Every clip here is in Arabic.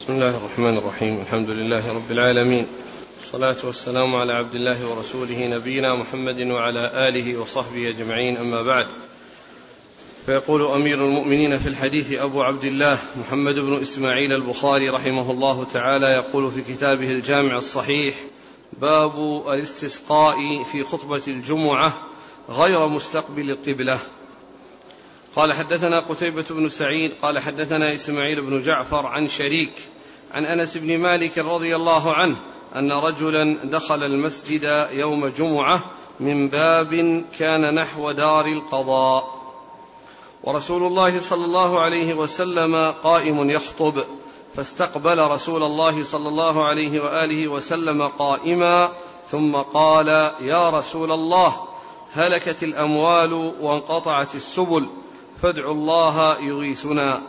بسم الله الرحمن الرحيم. الحمد لله رب العالمين. والصلاة والسلام على عبد الله ورسوله نبينا محمد وعلى آله وصحبه أجمعين. أما بعد فيقول أمير المؤمنين في الحديث أبو عبد الله محمد بن إسماعيل البخاري رحمه الله تعالى يقول في كتابه الجامع الصحيح باب الاستسقاء في خطبة الجمعة غير مستقبل القبلة. قال حدثنا قتيبة بن سعيد قال حدثنا إسماعيل بن جعفر عن شريك عن أنس بن مالك رضي الله عنه أن رجلا دخل المسجد يوم جمعة من باب كان نحو دار القضاء. ورسول الله صلى الله عليه وسلم قائم يخطب فاستقبل رسول الله صلى الله عليه وآله وسلم قائما ثم قال يا رسول الله هلكت الأموال وانقطعت السبل فادعوا الله يغيثنا.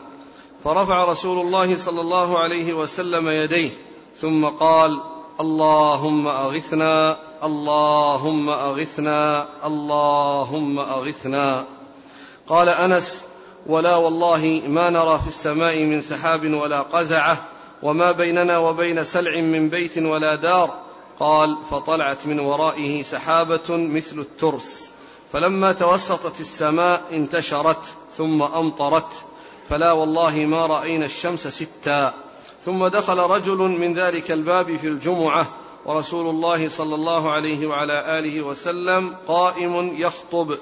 فرفع رسول الله صلى الله عليه وسلم يديه ثم قال اللهم أغثنا اللهم أغثنا اللهم أغثنا. قال أنس ولا والله ما نرى في السماء من سحاب ولا قزعة وما بيننا وبين سلع من بيت ولا دار. قال فطلعت من ورائه سحابة مثل الترس. فلما توسطت السماء انتشرت ثم أمطرت فلا والله ما رأينا الشمس ستا. ثم دخل رجل من ذلك الباب في الجمعة ورسول الله صلى الله عليه وعلى آله وسلم قائم يخطب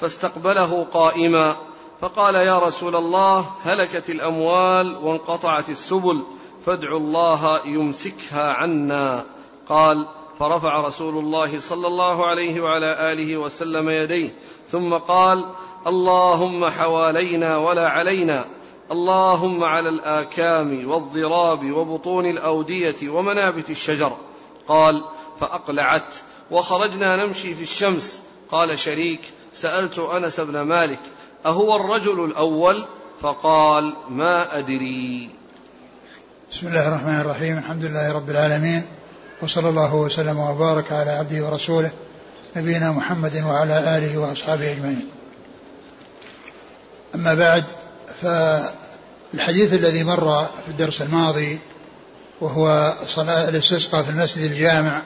فاستقبله قائما فقال يا رسول الله هلكت الأموال وانقطعت السبل فادعوا الله يمسكها عنا. قال فرفع رسول الله صلى الله عليه وعلى آله وسلم يديه ثم قال اللهم حوالينا ولا علينا اللهم على الآكام والضراب وبطون الأودية ومنابت الشجر. قال فأقلعت وخرجنا نمشي في الشمس. قال شريك سألت أنس بن مالك أهو الرجل الأول؟ فقال ما أدري. بسم الله الرحمن الرحيم الحمد لله رب العالمين وصلى الله وسلم وبارك على عبده ورسوله نبينا محمد وعلى آله وأصحابه أجمعين. أما بعد فالحديث الذي مر في الدرس الماضي وهو صلاة الاستسقاء في المسجد الجامع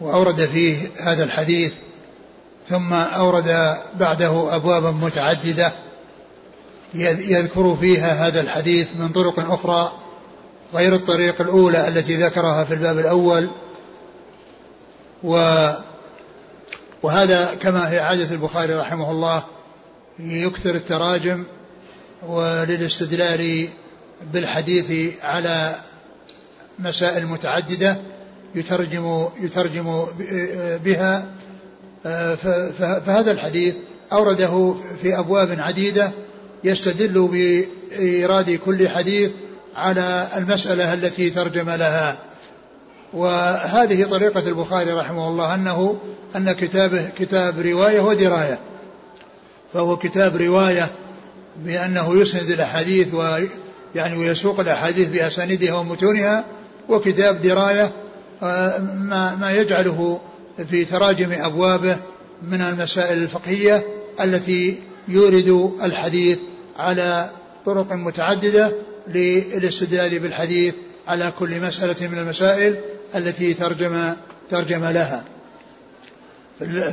وأورد فيه هذا الحديث ثم أورد بعده أبوابا متعددة يذكر فيها هذا الحديث من طرق أخرى غير الطريق الأولى التي ذكرها في الباب الأول. و وهذا كما هي عادة البخاري رحمه الله يكثر التراجم وللاستدلال بالحديث على مسائل متعددة يترجم يترجم بها. فهذا الحديث أورده في أبواب عديدة يستدل بإيراد كل حديث على المسألة التي ترجم لها. وهذه طريقة البخاري رحمه الله أنه أن كتابه كتاب رواية ودراية. فهو كتاب رواية بأنه يسند الأحاديث ويعني ويسوق الأحاديث بأسانيدها ومتونها وكتاب دراية ما, ما يجعله في تراجم أبوابه من المسائل الفقهية التي يورد الحديث على طرق متعددة للاستدلال بالحديث على كل مسألة من المسائل التي ترجم ترجم لها.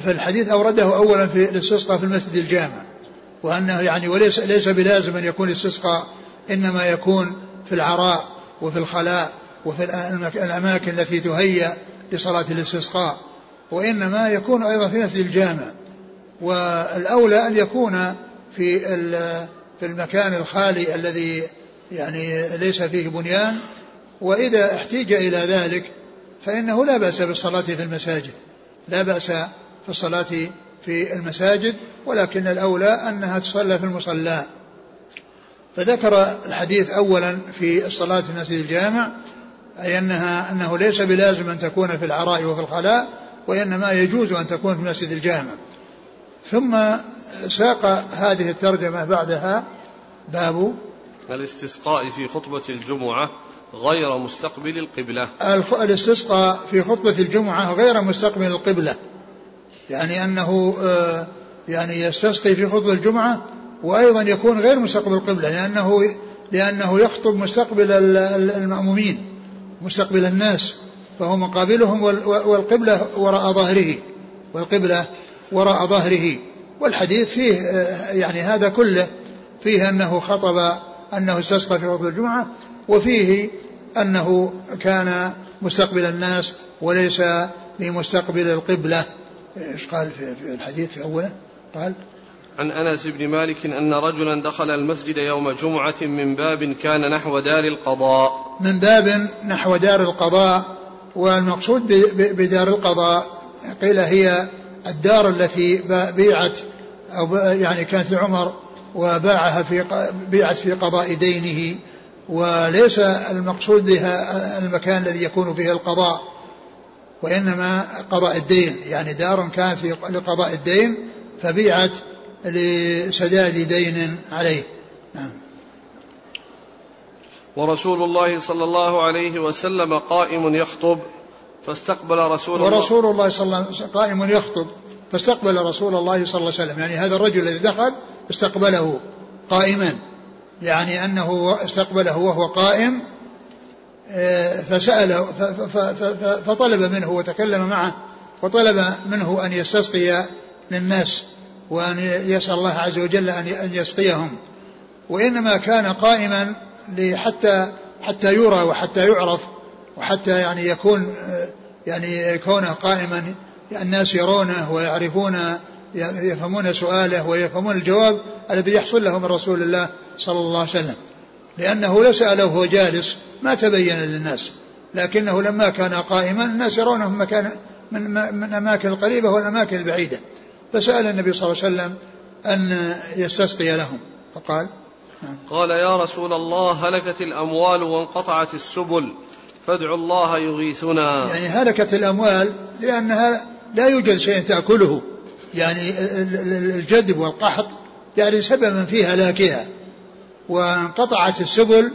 فالحديث أورده أولا في الاستسقاء في المسجد الجامع وأنه يعني وليس ليس بلازم أن يكون الاستسقاء إنما يكون في العراء وفي الخلاء وفي الأماكن التي تهيأ لصلاة الاستسقاء وإنما يكون أيضا في مسجد الجامع. والأولى أن يكون في في المكان الخالي الذي يعني ليس فيه بنيان وإذا احتيج إلى ذلك فإنه لا بأس بالصلاة في المساجد لا بأس في الصلاة في المساجد ولكن الأولى أنها تصلى في المصلى. فذكر الحديث أولا في الصلاة في المسجد الجامع أي أنها أنه ليس بلازم أن تكون في العراء وفي الخلاء وإنما يجوز أن تكون في المسجد الجامع. ثم ساق هذه الترجمة بعدها باب الاستسقاء في خطبة الجمعة غير مستقبل القبلة. الاستسقاء في خطبة الجمعة غير مستقبل القبلة. يعني أنه يعني يستسقي في خطبة الجمعة وأيضا يكون غير مستقبل القبلة لأنه لأنه يخطب مستقبل المأمومين مستقبل الناس فهو مقابلهم والقبلة وراء ظهره والقبلة وراء ظهره. والحديث فيه يعني هذا كله فيه أنه خطب أنه استسقى في خطبة الجمعة وفيه أنه كان مستقبل الناس وليس بمستقبل القبلة. إيش قال في الحديث في أوله؟ قال عن أنس بن مالك إن رجلا دخل المسجد يوم جمعة من باب كان نحو دار القضاء. من باب نحو دار القضاء والمقصود بدار القضاء. قيل هي الدار التي بيعت أو يعني كانت لعمر وباعها في بيعت في قضاء دينه وليس المقصود بها المكان الذي يكون فيه القضاء وإنما قضاء الدين. يعني دار كانت لقضاء الدين فبيعت لسداد دين عليه. نعم. ورسول الله صلى الله عليه وسلم قائم يخطب فاستقبل رسول الله. ورسول الله صلى الله عليه وسلم قائم يخطب. فاستقبل رسول الله صلى الله عليه وسلم. يعني هذا الرجل الذي دخل استقبله قائما. يعني أنه استقبله وهو قائم آه، فسأله فطلب منه وتكلم معه وطلب منه أن يستسقي للناس وأن يسأل الله عز وجل أن يسقيهم. وإنما كان قائما حتى حتى يرى وحتى يعرف وحتى يعني يكون يعني كونه قائما الناس يرونه ويعرفون يفهمون سؤاله ويفهمون الجواب الذي يحصل له من رسول الله صلى الله عليه وسلم. لأنه لو سأله وهو جالس ما تبين للناس. لكنه لما كان قائما الناس يرونه من مكان من, من الأماكن القريبة والأماكن البعيدة. فسأل النبي صلى الله عليه وسلم أن يستسقي لهم. فقال نعم. قال يا رسول الله هلكت الأموال وانقطعت السبل فادعوا الله يغيثنا. يعني هلكت الأموال لأنها لا يوجد شيء تأكله. يعني الجدب والقحط يعني سببا في هلاكها وانقطعت السبل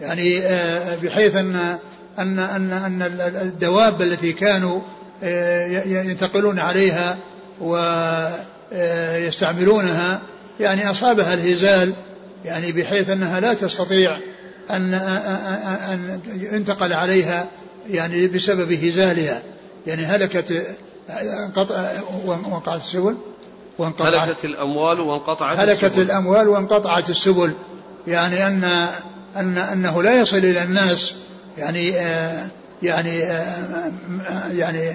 يعني آه، بحيث ان ان ان أن الدواب التي كانوا آه، ينتقلون عليها ويستعملونها يعني أصابها الهزال يعني بحيث أنها لا تستطيع أن أن ينتقل عليها يعني بسبب هزالها. يعني هلكت وانقطعت السبل وانقطعت هلكت الأموال وانقطعت هلكت السبل. الأموال وانقطعت السبل. يعني أن أن أنه لا يصل إلى الناس يعني يعني يعني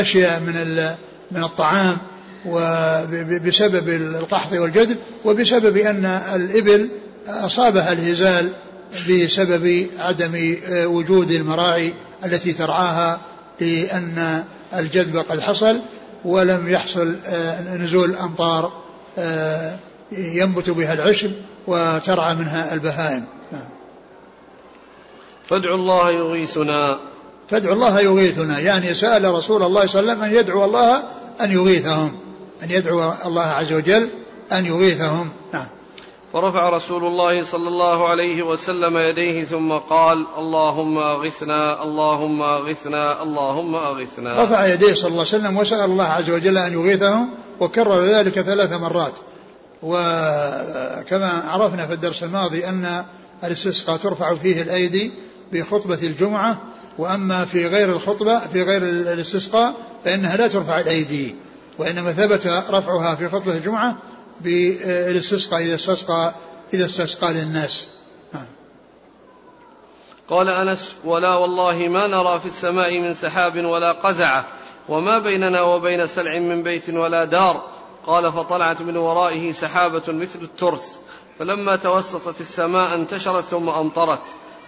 أشياء من من الطعام وبسبب القحط والجدب وبسبب أن الإبل أصابها الهزال بسبب عدم وجود المراعي التي ترعاها لأن الجذب قد حصل ولم يحصل نزول أمطار ينبت بها العشب وترعى منها البهائم. نعم. فادعوا الله يغيثنا. فادعوا الله يغيثنا. يعني سأل رسول الله صلى الله عليه وسلم أن يدعو الله أن يغيثهم أن يدعو الله عز وجل أن يغيثهم. نعم. ورفع رسول الله صلى الله عليه وسلم يديه ثم قال اللهم أغثنا اللهم أغثنا اللهم أغثنا. رفع يديه صلى الله عليه وسلم وسأل الله عز وجل أن يغيثهم وكرر ذلك ثلاث مرات. وكما عرفنا في الدرس الماضي أن الاستسقاء ترفع فيه الأيدي بخطبة الجمعة وأما في غير الخطبة في غير الاستسقاء فإنها لا ترفع الأيدي وإنما ثبت رفعها في خطبة الجمعة بالاستسقاء إذا استسقى إذا استسقى للناس. قال أنس ولا والله ما نرى في السماء من سحاب ولا قزعة وما بيننا وبين سلع من بيت ولا دار. قال فطلعت من ورائه سحابة مثل الترس. فلما توسطت السماء انتشرت ثم أمطرت.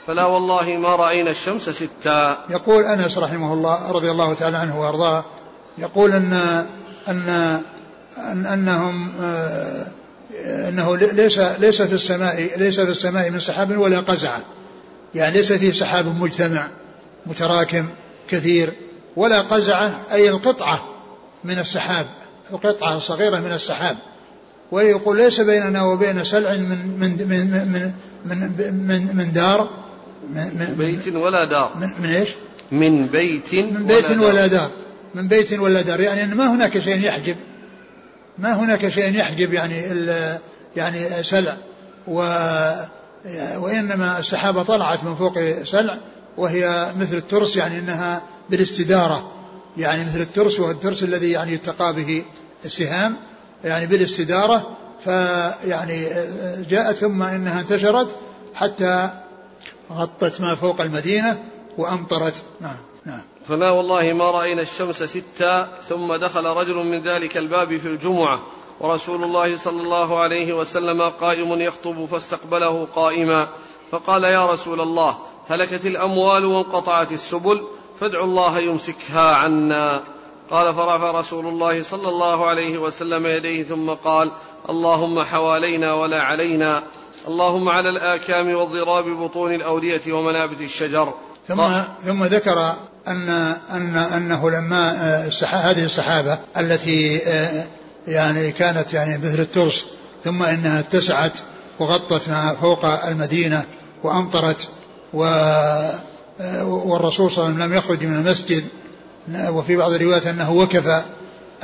فلا والله ما رأينا الشمس ستا. يقول أنس رحمه الله رضي الله تعالى عنه وأرضاه يقول أن أن أن أنهم آه، أنه ليس ليس في السماء ليس في السماء من سحاب ولا قزعة. يعني ليس فيه سحاب مجتمع متراكم كثير ولا قزعة أي القطعة من السحاب القطعة الصغيرة من السحاب. ويقول ليس بيننا وبين سلع من من من من من, من, من دار من بيت ولا دار. من, من إيش؟ من بيت من بيت ولا دار, ولا دار. من بيت ولا دار. يعني أن ما هناك شيء يحجب. ما هناك شيء يحجب يعني يعني سلع. و وإنما السحابة طلعت من فوق سلع وهي مثل الترس يعني إنها بالاستدارة. يعني مثل الترس وهو الترس الذي يعني يتقى به السهام يعني بالاستدارة. فيعني جاءت ثم إنها انتشرت حتى غطت ما فوق المدينة وأمطرت. نعم. فلا والله ما رأينا الشمس ستا ثم دخل رجل من ذلك الباب في الجمعة ورسول الله صلى الله عليه وسلم قائم يخطب فاستقبله قائما فقال يا رسول الله هلكت الأموال وانقطعت السبل فادعوا الله يمسكها عنا. قال فرفع رسول الله صلى الله عليه وسلم يديه ثم قال اللهم حوالينا ولا علينا اللهم على الآكام والضراب بطون الأودية ومنابت الشجر. ثم ثم ذكر أن أن أنه لما آه، هذه السحابة التي آه، يعني كانت يعني مثل الترس ثم إنها اتسعت وغطت ما فوق المدينة وأمطرت و والرسول صلى الله عليه وسلم لم يخرج من المسجد. وفي بعض الروايات أنه وكف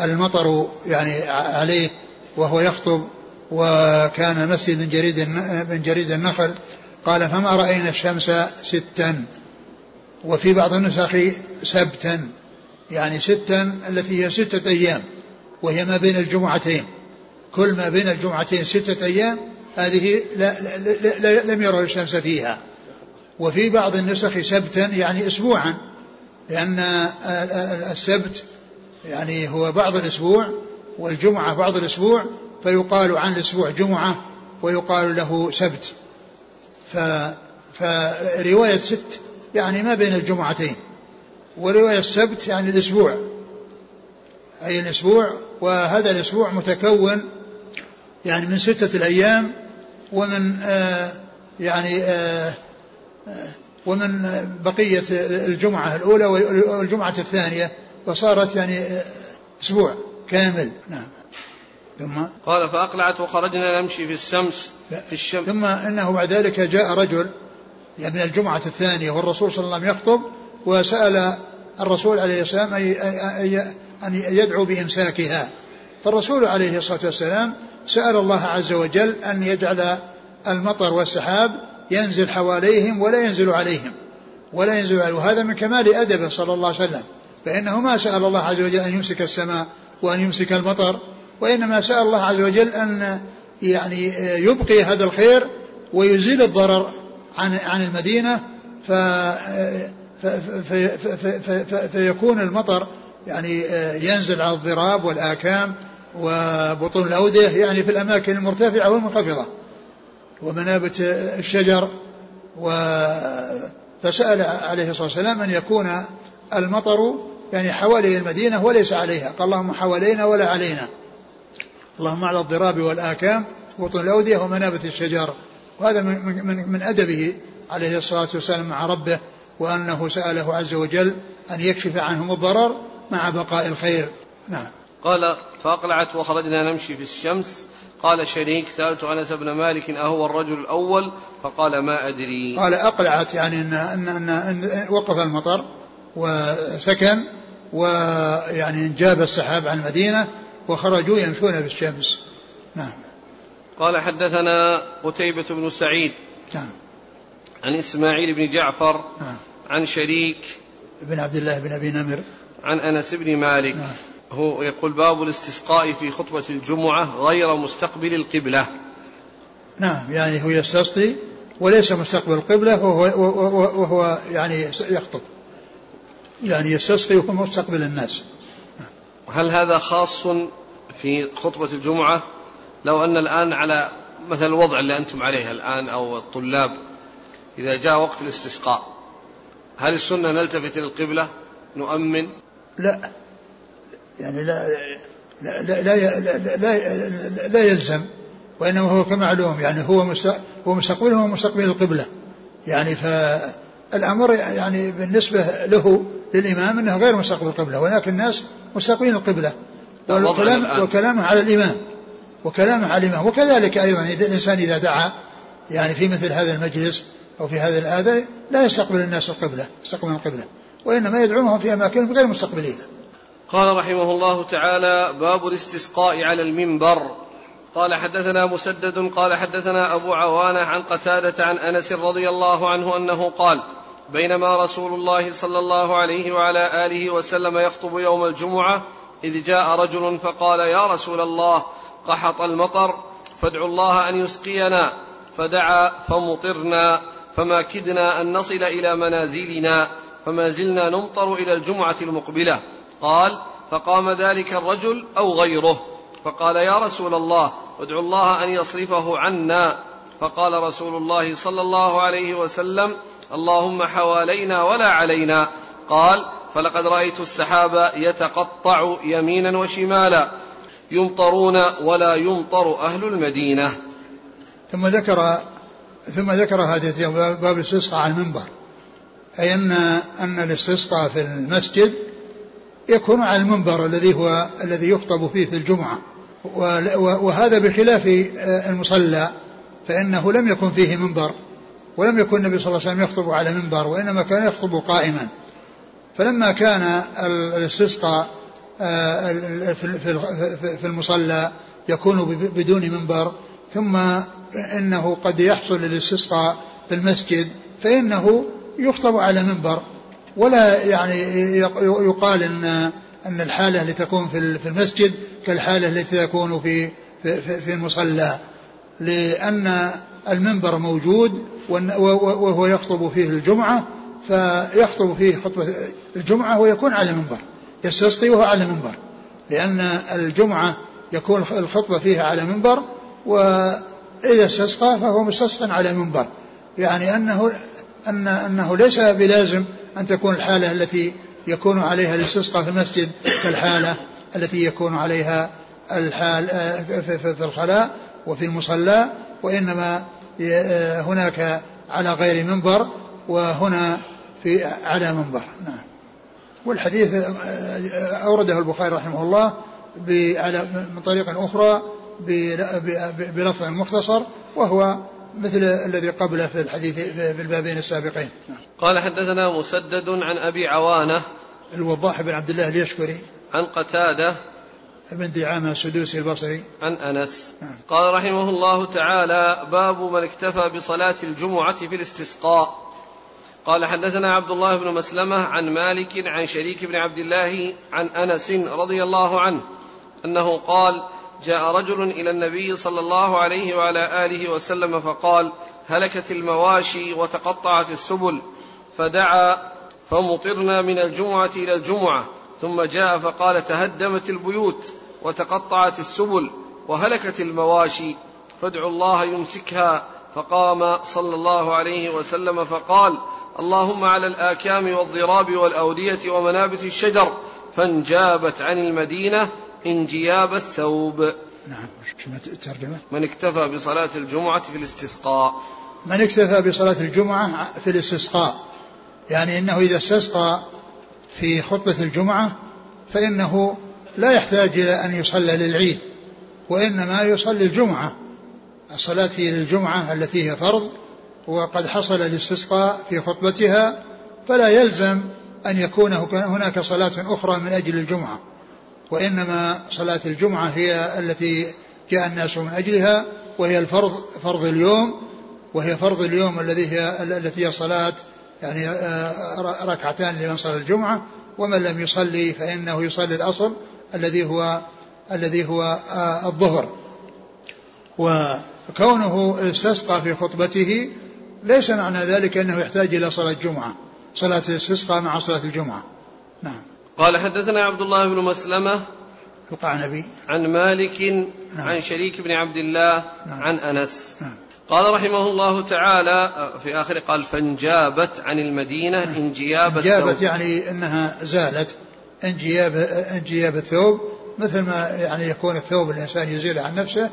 المطر يعني عليه وهو يخطب وكان المسجد من جريد من جريد النخل. قال فما رأينا الشمس ستا وفي بعض النسخ سبتا يعني ستا التي هي ستة أيام وهي ما بين الجمعتين. كل ما بين الجمعتين ستة أيام هذه لا لا لا لا لم يروا الشمس فيها. وفي بعض النسخ سبتا يعني أسبوعا لأن السبت يعني هو بعض الأسبوع والجمعة بعض الأسبوع فيقال عن الأسبوع جمعة ويقال له سبت. ف فرواية ست يعني ما بين الجمعتين ورواية السبت يعني الأسبوع. أي الأسبوع وهذا الأسبوع متكون يعني من ستة الأيام ومن آه يعني آه, آه، ومن بقية الجمعة الأولى والجمعة الثانية وصارت يعني آه، أسبوع كامل. نعم. ثم؟ قال فأقلعت وخرجنا نمشي في الشمس في الشمس ثم إنه بعد ذلك جاء رجل يعني من الجمعة الثانية والرسول صلى الله عليه وسلم يخطب وسأل الرسول عليه السلام أن يدعو بإمساكها. فالرسول عليه الصلاة والسلام سأل الله عز وجل أن يجعل المطر والسحاب ينزل حواليهم ولا ينزل عليهم. ولا ينزل عليهم. وهذا من كمال أدبه صلى الله عليه وسلم. فإنه ما سأل الله عز وجل أن يمسك السماء وأن يمسك المطر وإنما سأل الله عز وجل أن يعني يبقي هذا الخير ويزيل الضرر. عن عن المدينة ف فيكون المطر يعني آه، ينزل على الضراب والآكام وبطون الأودية يعني في الأماكن المرتفعة والمنخفضة ومنابت الشجر و فسأل عليه الصلاة والسلام أن يكون المطر يعني حوالي المدينة وليس عليها. قال اللهم حوالينا ولا علينا. اللهم على الضراب والآكام وبطون الأودية ومنابت الشجر وهذا من, من, من أدبه عليه الصلاة والسلام مع ربه وأنه سأله عز وجل أن يكشف عنهم الضرر مع بقاء الخير. نعم. قال فأقلعت وخرجنا نمشي في الشمس. قال شريك سألت أنس بن مالك أهو الرجل الأول؟ فقال ما أدري. قال أقلعت يعني أن, أن, أن, أن وقف المطر وسكن ويعني انجاب السحاب عن المدينة وخرجوا يمشون في الشمس نعم. قال حدثنا قتيبة بن سعيد نعم. عن إسماعيل بن جعفر نعم. عن شريك بن عبد الله بن أبي نمر. عن أنس بن مالك. نعم. هو يقول باب الاستسقاء في خطبة الجمعة غير مستقبل القبلة. نعم يعني هو يستسقي وليس مستقبل القبلة وهو, وهو, وهو يعني يخطب. يعني يستسقي وهو مستقبل الناس. هل هذا خاص في خطبة الجمعة؟ لو أن الآن على مثل الوضع اللي أنتم عليه الآن أو الطلاب إذا جاء وقت الاستسقاء هل السنة نلتفت إلى القبلة؟ نؤمن؟ لا. يعني لا لا لا, لا, لا, لا يلزم وإنما هو كمعلوم يعني هو هو مستقبله ومستقبل القبلة. يعني فالأمر يعني بالنسبة له للإمام أنه غير مستقبل القبلة ولكن الناس مستقبلين القبلة. وكلامه على الإمام. وكلامه على الإمام وكذلك أيضا الإنسان إذا دعا يعني في مثل هذا المجلس أو في هذا هذا لا يستقبل الناس القبلة يستقبل القبلة وإنما يدعونهم في أماكنهم غير مستقبلين. قال رحمه الله تعالى باب الاستسقاء على المنبر. قال حدثنا مسدد قال حدثنا أبو عوانة عن قتادة عن أنس رضي الله عنه أنه قال بينما رسول الله صلى الله عليه وعلى آله وسلم يخطب يوم الجمعة إذ جاء رجل فقال يا رسول الله قحط المطر فادعوا الله أن يسقينا فدعا فمطرنا فما كدنا أن نصل إلى منازلنا فما زلنا نمطر إلى الجمعة المقبلة. قال فقام ذلك الرجل أو غيره. فقال يا رسول الله ادعو الله أن يصرفه عنا. فقال رسول الله صلى الله عليه وسلم اللهم حوالينا ولا علينا. قال فلقد رأيت السحاب يتقطع يمينا وشمالا. يمطرون ولا يمطر أهل المدينة. ثم ذكر ثم ذكر هذه باب الاستسقاء على المنبر. أي أن أن الاستسقاء في المسجد يكون على المنبر الذي هو الذي يخطب فيه في الجمعة. وهذا بخلاف المصلى فإنه لم يكن فيه منبر ولم يكن النبي صلى الله عليه وسلم يخطب على منبر وإنما كان يخطب قائما. فلما كان الاستسقاء آه، في المصلى يكون بدون منبر ثم إنه قد يحصل الاستسقاء في المسجد فإنه يخطب على منبر. ولا يعني يقال ان إن الحالة التي تكون في المسجد كالحالة التي تكون في في, في المصلى لأن المنبر موجود وهو يخطب فيه الجمعة فيخطب فيه خطبة الجمعة ويكون على منبر. يستسقي وهو على منبر لأن الجمعة يكون الخطبة فيها على منبر وإذا استسقى فهو مستسق على منبر. يعني أنه أن أنه ليس بلازم أن تكون الحالة التي يكون عليها الاستسقاء في المسجد كالحالة التي يكون عليها الحال في الخلاء وفي المصلى وإنما هناك على غير منبر وهنا في على منبر. نعم. والحديث أورده البخاري رحمه الله من طريق أخرى بلفظ مختصر وهو مثل الذي قبله في الحديث في البابين السابقين. قال حدثنا مسدد عن أبي عوانة الوضاح بن عبد الله اليشكري عن قتادة ابن دعامة السدوسي البصري. عن أنس نعم. قال رحمه الله تعالى باب من اكتفى بصلاة الجمعة في الاستسقاء. قال حدثنا عبد الله بن مسلمة عن مالك عن شريك بن عبد الله عن أنس رضي الله عنه أنه قال جاء رجل إلى النبي صلى الله عليه وعلى آله وسلم فقال هلكت المواشي وتقطعت السبل. فدعا فمطرنا من الجمعة إلى الجمعة ثم جاء فقال تهدمت البيوت وتقطعت السبل وهلكت المواشي فادعوا الله يمسكها. فقام صلى الله عليه وسلم فقال اللهم على الآكام والضراب والأودية ومنابت الشجر فانجابت عن المدينة انجياب الثوب. نعم الترجمة؟ من اكتفى بصلاة الجمعة في الاستسقاء. من اكتفى بصلاة الجمعة في الاستسقاء يعني إنه إذا استسقى في خطبة الجمعة فإنه لا يحتاج إلى أن يصلى للعيد وإنما يصلي الجمعة. الصلاة في الجمعة التي هي فرض وقد حصل الاستسقاء في خطبتها فلا يلزم أن يكون هناك صلاة أخرى من أجل الجمعة وإنما صلاة الجمعة هي التي جاء الناس من أجلها وهي الفرض فرض اليوم وهي فرض اليوم الذي هي التي هي صلاة يعني آه، ركعتان لمن صلى الجمعة ومن لم يصلي فإنه يصلي الأصل الذي هو الذي هو آه، الظهر. وكونه استسقى في خطبته ليس معنى ذلك أنه يحتاج إلى صلاة الجمعة صلاة الاستسقاء مع صلاة الجمعة نعم قال حدثنا عبد الله بن مسلمة القعنبي عن مالك نعم. عن شريك بن عبد الله نعم. عن أنس نعم. قال رحمه الله تعالى في آخر قال فانجابت عن المدينة نعم. انجياب انجابت يعني أنها زالت انجياب انجياب الثوب مثل ما يعني يكون الثوب الإنسان يزيله عن نفسه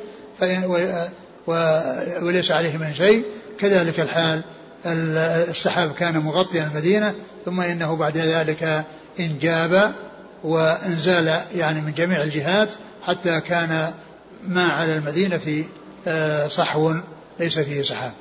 وليس عليه من شيء. كذلك الحال السحاب كان مغطيا المدينة ثم إنه بعد ذلك انجاب وانزال يعني من جميع الجهات حتى كان ما على المدينة آه، صحو ليس فيه سحاب.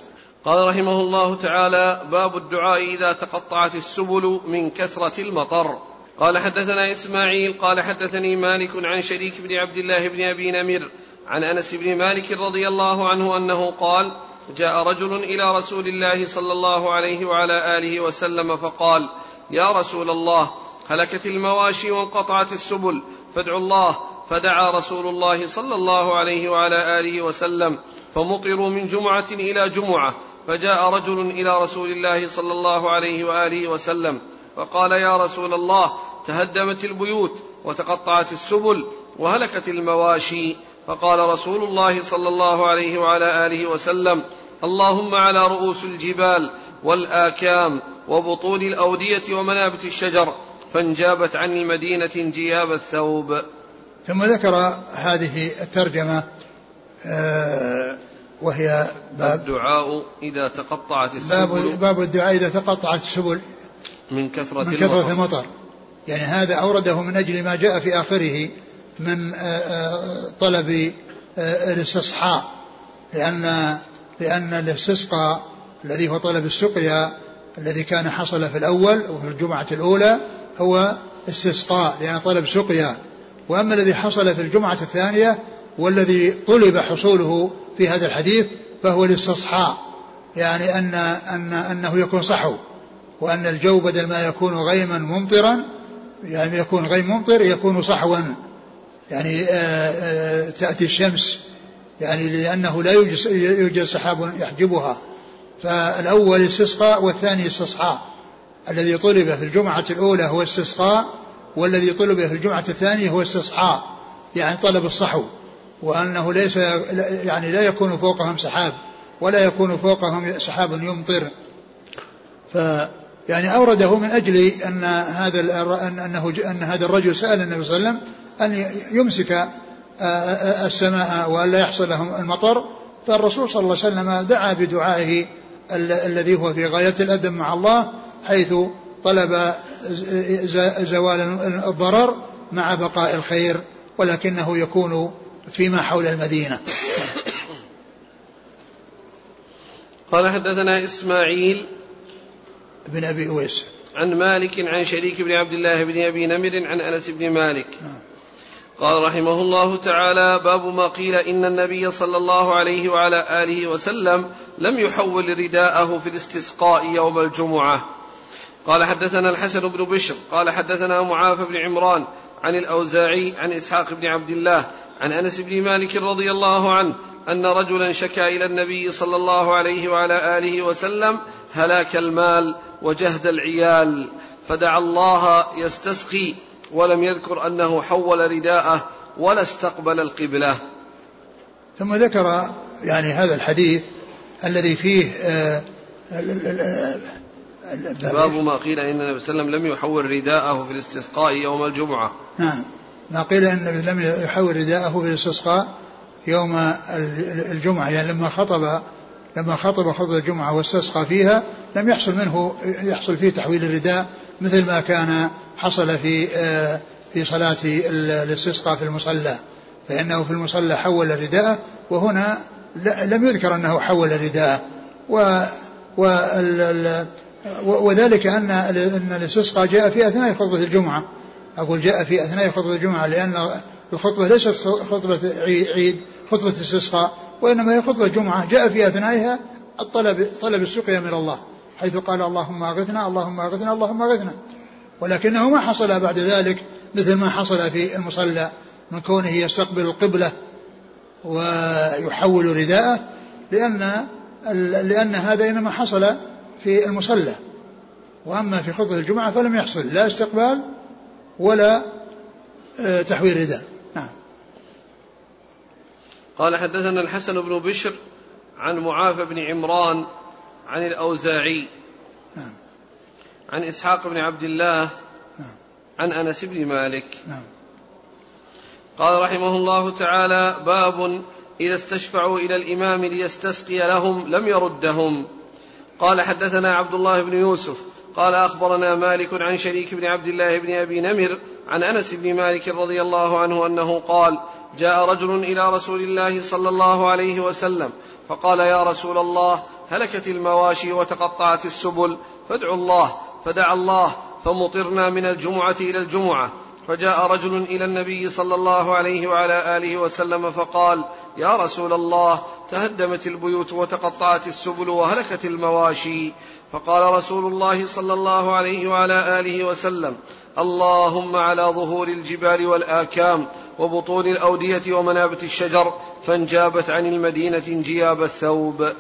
قال رحمه الله تعالى باب الدعاء إذا تقطعت السبل من كثرة المطر. قال حدثنا إسماعيل قال حدثني مالك عن شريك بن عبد الله بن أبي نمر عن أنس بن مالك رضي الله عنه أنه قال جاء رجل إلى رسول الله صلى الله عليه وعلى آله وسلم فقال يا رسول الله هلكت المواشي وانقطعت السبل فادعوا الله. فدعا رسول الله صلى الله عليه وعلى آله وسلم فمطروا من جمعة إلى جمعة فجاء رجل إلى رسول الله صلى الله عليه وآله وسلم فقال يا رسول الله تهدمت البيوت وتقطعت السبل وهلكت المواشي. فقال رسول الله صلى الله عليه وعلى آله وسلم اللهم على رؤوس الجبال والآكام وبطون الأودية ومنابت الشجر فانجابت عن المدينة انجياب الثوب. ثم ذكر هذه الترجمة آه، وهي باب الدعاء إذا تقطعت السبل. باب, باب الدعاء إذا تقطعت السبل من كثرة من كثرة المطر. يعني هذا أورده من أجل ما جاء في آخره. من آه، آه، طلب آه، الاستصحاء لأن لأن الاستسقاء الذي هو طلب السقيا الذي كان حصل في الأول وفي الجمعة الأولى هو استسقاء لأن طلب سقيا. وأما الذي حصل في الجمعة الثانية والذي طلب حصوله في هذا الحديث فهو الاستصحاء يعني أن أن أنه يكون صحو وأن الجو بدل ما يكون غيما ممطرا يعني يكون غيم ممطر يكون صحوا. يعني آه، آه، تأتي الشمس يعني لأنه لا يوجد, يوجد سحاب يحجبها. فالأول استسقاء والثاني استصحاء. الذي طلب في الجمعة الأولى هو استسقاء والذي طلب في الجمعة الثانية هو استصحاء. يعني طلب الصحو. وأنه ليس يعني لا يكون فوقهم سحاب ولا يكون فوقهم سحاب يمطر. ف يعني أورده من أجل أن هذا أنه أن هذا الرجل سأل النبي صلى الله عليه وسلم أن يمسك السماء وألا يحصل لهم المطر فالرسول صلى الله عليه وسلم دعا بدعائه الذي هو في غاية الأدب مع الله حيث طلب زوال الضرر مع بقاء الخير ولكنه يكون فيما حول المدينة. قال حدثنا إسماعيل بن أبي أويس. عن مالك عن شريك بن عبد الله بن أبي نمر عن أنس بن مالك. نعم. قال رحمه الله تعالى باب ما قيل إن النبي صلى الله عليه وعلى آله وسلم لم يحول رداءه في الاستسقاء يوم الجمعة. قال حدثنا الحسن بن بشر قال حدثنا معاذ بن عمران عن الأوزاعي عن إسحاق بن عبد الله عن أنس بن مالك رضي الله عنه أن رجلا شكا إلى النبي صلى الله عليه وعلى آله وسلم هلاك المال وجهد العيال فدعا الله يستسقي ولم يذكر أنه حول رداءه ولا استقبل القبلة ثم ذكر يعني هذا الحديث الذي فيه آه باب ما قيل إن النبي صلى الله عليه وسلم لم يحول رداءه في الاستسقاء يوم الجمعة. نعم. ما قيل إن النبي لم يحول رداءه في الاستسقاء يوم الجمعة يعني لما خطب لما خطب خطبة الجمعة واستسقى فيها لم يحصل منه يحصل فيه تحويل الرداء مثل ما كان حصل في آه، في صلاة الاستسقاء في المصلى. فإنه في المصلى حول رداءه وهنا لم يذكر أنه حول رداءه. و وذلك أن أن الاستسقاء جاء في أثناء خطبة الجمعة. أقول جاء في أثناء خطبة الجمعة لأن الخطبة ليست خطبة عيد خطبة استسقاء وإنما هي خطبة جمعة. جاء في أثنائها الطلب طلب السقيا من الله حيث قال اللهم أغثنا اللهم أغثنا اللهم أغثنا. ولكنه ما حصل بعد ذلك مثل ما حصل في المصلى من كونه يستقبل القبلة ويحول رداءه لأن لأن هذا إنما حصل في المصلى. وأما في خطبة الجمعة فلم يحصل لا استقبال ولا آه، تحويل رداء. نعم. قال حدثنا الحسن بن بشر عن معاذ بن عمران عن الأوزاعي. نعم. عن إسحاق بن عبد الله نعم. عن أنس بن مالك. نعم. قال رحمه الله تعالى باب إذا استشفعوا إلى الإمام ليستسقي لهم لم يردهم. قال حدثنا عبد الله بن يوسف قال أخبرنا مالك عن شريك بن عبد الله بن أبي نمر عن أنس بن مالك رضي الله عنه أنه قال جاء رجل إلى رسول الله صلى الله عليه وسلم فقال يا رسول الله هلكت المواشي وتقطعت السبل فادعوا الله فدعا الله فمطرنا من الجمعة إلى الجمعة فجاء رجل إلى النبي صلى الله عليه وعلى آله وسلم فقال يا رسول الله تهدمت البيوت وتقطعت السبل وهلكت المواشي. فقال رسول الله صلى الله عليه وعلى آله وسلم اللهم على ظهور الجبال والآكام وبطون الأودية ومنابت الشجر فانجابت عن المدينة انجياب الثوب.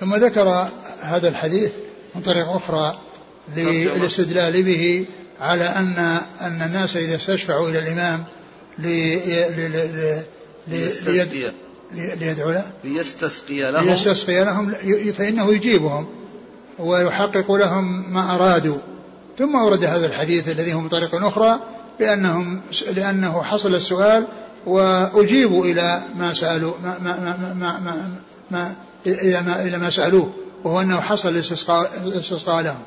ثم ذكر هذا الحديث من طريق أخرى للاستدلال به على أن أن الناس إذا استشفعوا إلى الإمام ليستسقي. ليدعو له. ليستسقي لهم. ليستسقي لهم. فإنه يجيبهم ويحقق لهم ما أرادوا. ثم ورد هذا الحديث الذي هو من طريق أخرى بأنهم لأنه حصل السؤال وأجيبوا إلى ما سألوا ما ما ما ما, ما, ما إلى ما إلى ما سألوه وهو أنه حصل الاستسقاء لهم.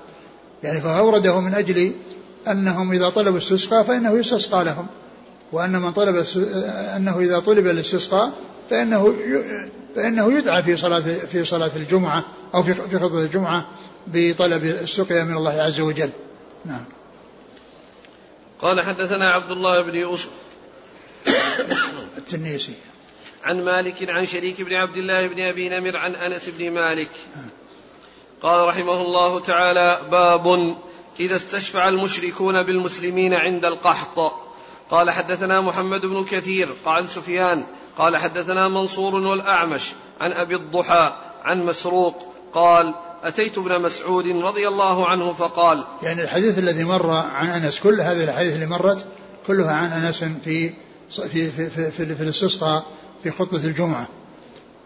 يعني فأورده من أجل أنهم إذا طلبوا الاستسقاء فإنه يستسقى لهم وأن من طلب أنه إذا طلب الاستسقاء فإنه فإنه يدعى في صلاة في صلاة الجمعة أو في في خطبة الجمعة بطلب السقيا من الله عز وجل. نعم. قال حدثنا عبد الله بن يوسف التنيسي عن مالك عن شريك بن عبد الله بن أبي نمر عن أنس بن مالك قال رحمه الله تعالى باب إذا استشفع المشركون بالمسلمين عند القحط. قال حدثنا محمد بن كثير عن سفيان. قال حدثنا منصور والأعمش عن أبي الضحى عن مسروق. قال أتيت ابن مسعود رضي الله عنه فقال يعني الحديث الذي مر عن أنس كل هذه الأحاديث اللي مرت كلها عن أنس في في في في, في, في الاستسقاء في خطبة الجمعة.